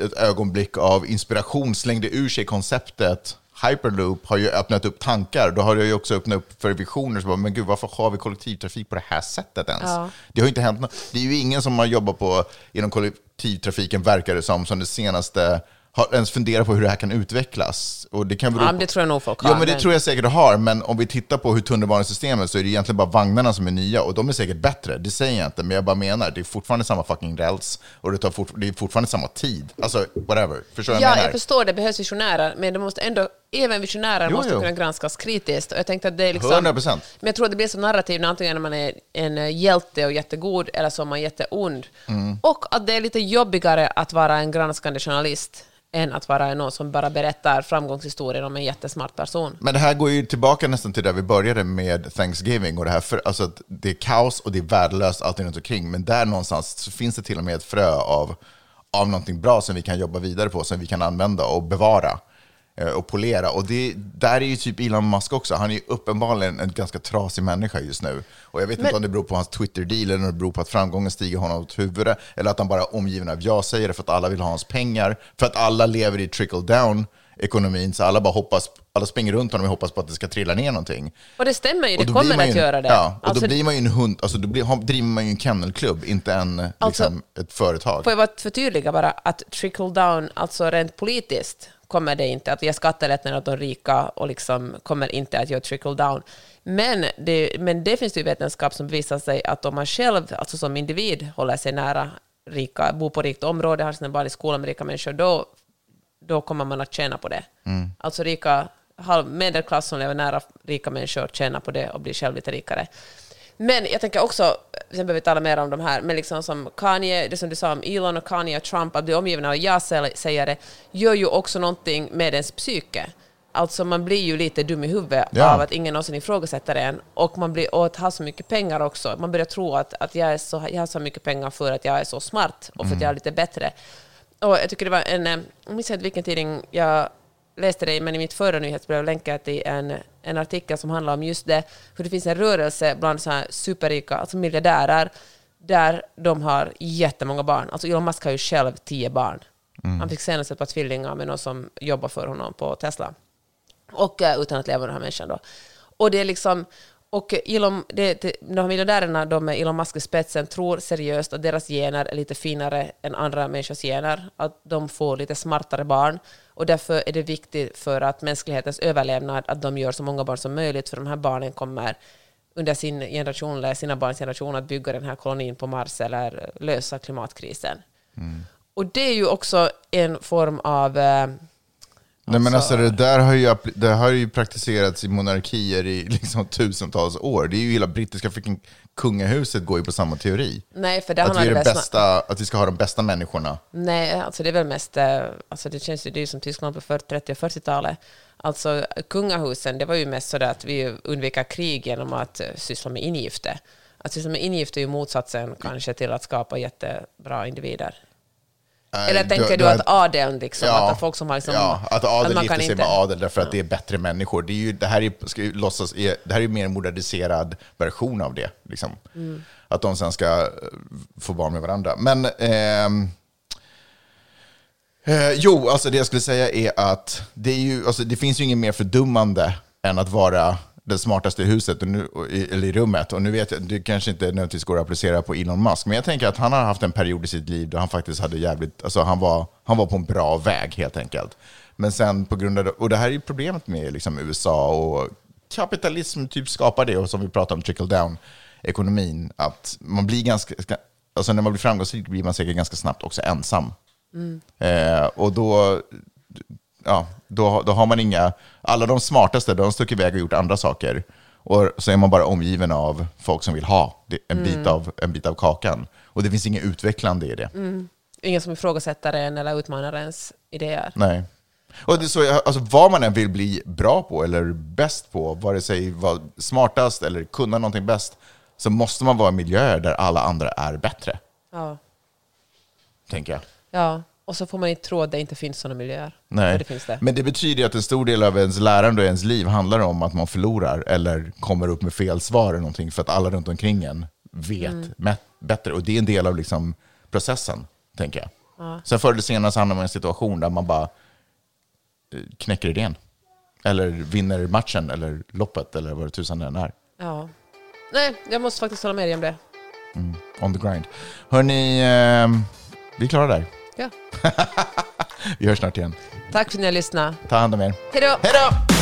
ett ögonblick av inspiration slängde ur sig konceptet Hyperloop har ju öppnat upp tankar. Då har det ju också öppnat upp för visioner. Så bara, men gud, varför har vi kollektivtrafik på det här sättet ens? Ja. Det har ju inte hänt något. Det är ju ingen som har jobbat på, inom kollektivtrafiken, verkar det som, som det senaste har ens funderat på hur det här kan utvecklas. Och det kan bero Ja, det tror jag nog folk Ja, har, men det tror jag säkert har. Men om vi tittar på hur tunnelbanesystemet så är det egentligen bara vagnarna som är nya och de är säkert bättre. Det säger jag inte, men jag bara menar, det är fortfarande samma fucking räls och det, tar fort, det är fortfarande samma tid. Alltså, whatever. Förstår jag Ja, menar? jag förstår det behövs visionärer, men det måste ändå även visionärer Jo, måste jo. kunna granskas kritiskt. Och jag tänkte att det är liksom... 100%. Men jag tror att det blir så narrativ när antingen man är en eh, hjälte och jättegod eller så är man jätteond. Mm. Och att det är lite jobbigare att vara en granskande journalist än att vara någon som bara berättar framgångshistorien om en jättesmart person. Men det här går ju tillbaka nästan till där vi började med Thanksgiving och det här, för, alltså att det är kaos och det är värdelöst allting runt omkring, men där någonstans finns det till och med ett frö av, av någonting bra som vi kan jobba vidare på, som vi kan använda och bevara och polera. Och det, där är ju typ Elon Musk också, han är ju uppenbarligen en ganska trasig människa just nu. Och jag vet Men- inte om det beror på hans Twitter-deal, eller om det beror på att framgången stiger honom åt huvudet, eller att han bara är omgiven av ja-sägare för att alla vill ha hans pengar, för att alla lever i trickle-down ekonomin, så alla bara hoppas, alla springer runt honom och hoppas på att det ska trilla ner någonting. Och det stämmer ju, det kommer att ju, göra det. Ja, och Alltså, då blir man ju en hund, alltså då blir, driver man ju en kennelklubb, inte en, Alltså- liksom, ett företag. Får jag bara förtydliga bara att trickle down, alltså rent politiskt, kommer det inte att ge skattelättnader åt de rika och liksom kommer inte att göra trickle down. Men det, men det finns det ju vetenskap som visar sig att om man själv, alltså som individ, håller sig nära rika, bor på rikt område, har sina barn i skolan med rika människor, då, då kommer man att tjäna på det. Alltså rika, halv, medelklass som lever nära rika människor tjänar på det och blir själv lite rikare. Men jag tänker också, sen behöver vi tala mer om de här, men liksom som Kanye, det som du sa om Elon och Kanye och Trump, att bli omgiven av ja-sägare, gör ju också någonting med ens psyke. Alltså man blir ju lite dum i huvudet Ja. av att ingen någonsin ifrågasätter en. Och man blir, och att ha så mycket pengar också. Man börjar tro att, att jag, är så, jag har så mycket pengar för att jag är så smart och för att jag är lite bättre. Och jag tycker det var en, eh, jag minns inte vilken tidning jag läste det i, men i mitt förra nyhetsbrev länkade jag till en, en artikel som handlar om just det, hur det finns en rörelse bland så här superrika, alltså miljardärer, där de har jättemånga barn. Alltså Elon Musk har ju själv tio barn. Han fick senast ett par tvillingar med någon som jobbar för honom på Tesla. Och eh, utan att leva med den här människan då. Och det är liksom, och Elon, det, det, de här miljardärerna, de med Elon Musk i spetsen, tror seriöst att deras gener är lite finare än andra människors gener, att de får lite smartare barn. Och därför är det viktigt för att mänsklighetens överlevnad att de gör så många barn som möjligt, för de här barnen kommer under sin generation, eller sina barns generation, att bygga den här kolonin på Mars eller lösa klimatkrisen. Och det är ju också en form av eh, Nej, men Alltså- alltså, det där har ju, det har ju praktiserat i monarkier i liksom tusentals år. Det är ju hela brittiska freaking kungahuset går ju på samma teori. Nej, för det Att vi, är det bästa, att vi ska ha de bästa människorna. Nej, alltså det är väl mest, eh, alltså det känns ju, det är som Tyskland på 40, 30 och 40-talet. Alltså kungahusen, det var ju mest så att vi undviker krig genom att eh, syssla med ingifte. Att syssla med ingifte är ju motsatsen kanske till att skapa jättebra individer. Eller tänker du, har- att adeln, liksom, Ja, att folk som har liksom... ja, att adel man gifter sig inte- med adel därför att det är bättre människor. Det, är ju, det här är, ska ju låtsas, det här är ju mer en moderniserad version av det. Liksom. Mm. Att de sen ska eh, få barn med varandra. Men ehm, eh, jo, alltså det jag skulle säga är att det, är ju, alltså det finns ju inget mer fördummande än att vara den smartaste i huset, och nu, eller i rummet. Och nu vet jag, det kanske inte nödvändigtvis går att applicera på Elon Musk, men jag tänker att han har haft en period i sitt liv där han faktiskt hade jävligt, alltså han var, han var på en bra väg helt enkelt. Men sen på grund av, och det här är ju problemet med liksom USA och kapitalism typ skapar det, och som vi pratade om trickle down ekonomin, att man blir ganska, alltså när man blir framgångsrik blir man säkert ganska snabbt också ensam. Eh, och då, ja, då, då har man inga, alla de smartaste, de har stuckit iväg och gjort andra saker. Och så är man bara omgiven av folk som vill ha en, bit, av, en bit av kakan. Och det finns inget utvecklande i det. Ingen som ifrågasätter en eller utmanar ens idéer. Nej. Och det så, alltså, vad man än vill bli bra på eller bäst på, vare sig vara smartast eller kunna någonting bäst, så måste man vara i miljöer där alla andra är bättre, Ja. tänker jag. ja. Och så får man inte tro att det inte finns sådana miljöer. Nej. Det finns det. Men det betyder ju att en stor del av ens lärande och ens liv handlar om att man förlorar eller kommer upp med fel svar eller någonting för att alla runt omkring en vet Mm. bättre. Och det är en del av liksom processen, tänker jag. Sen förr eller senare så hamnar man i en situation där man bara eh, knäcker idén. Eller vinner matchen eller loppet eller vad det tusan än är. Ja. Nej, jag måste faktiskt hålla med dig om det. On the grind. Hörni, eh, vi är klara där. Ja. Vi hörs snart igen. Tack för att ni har lyssnat. Ta hand om er. Hej då! Hej då!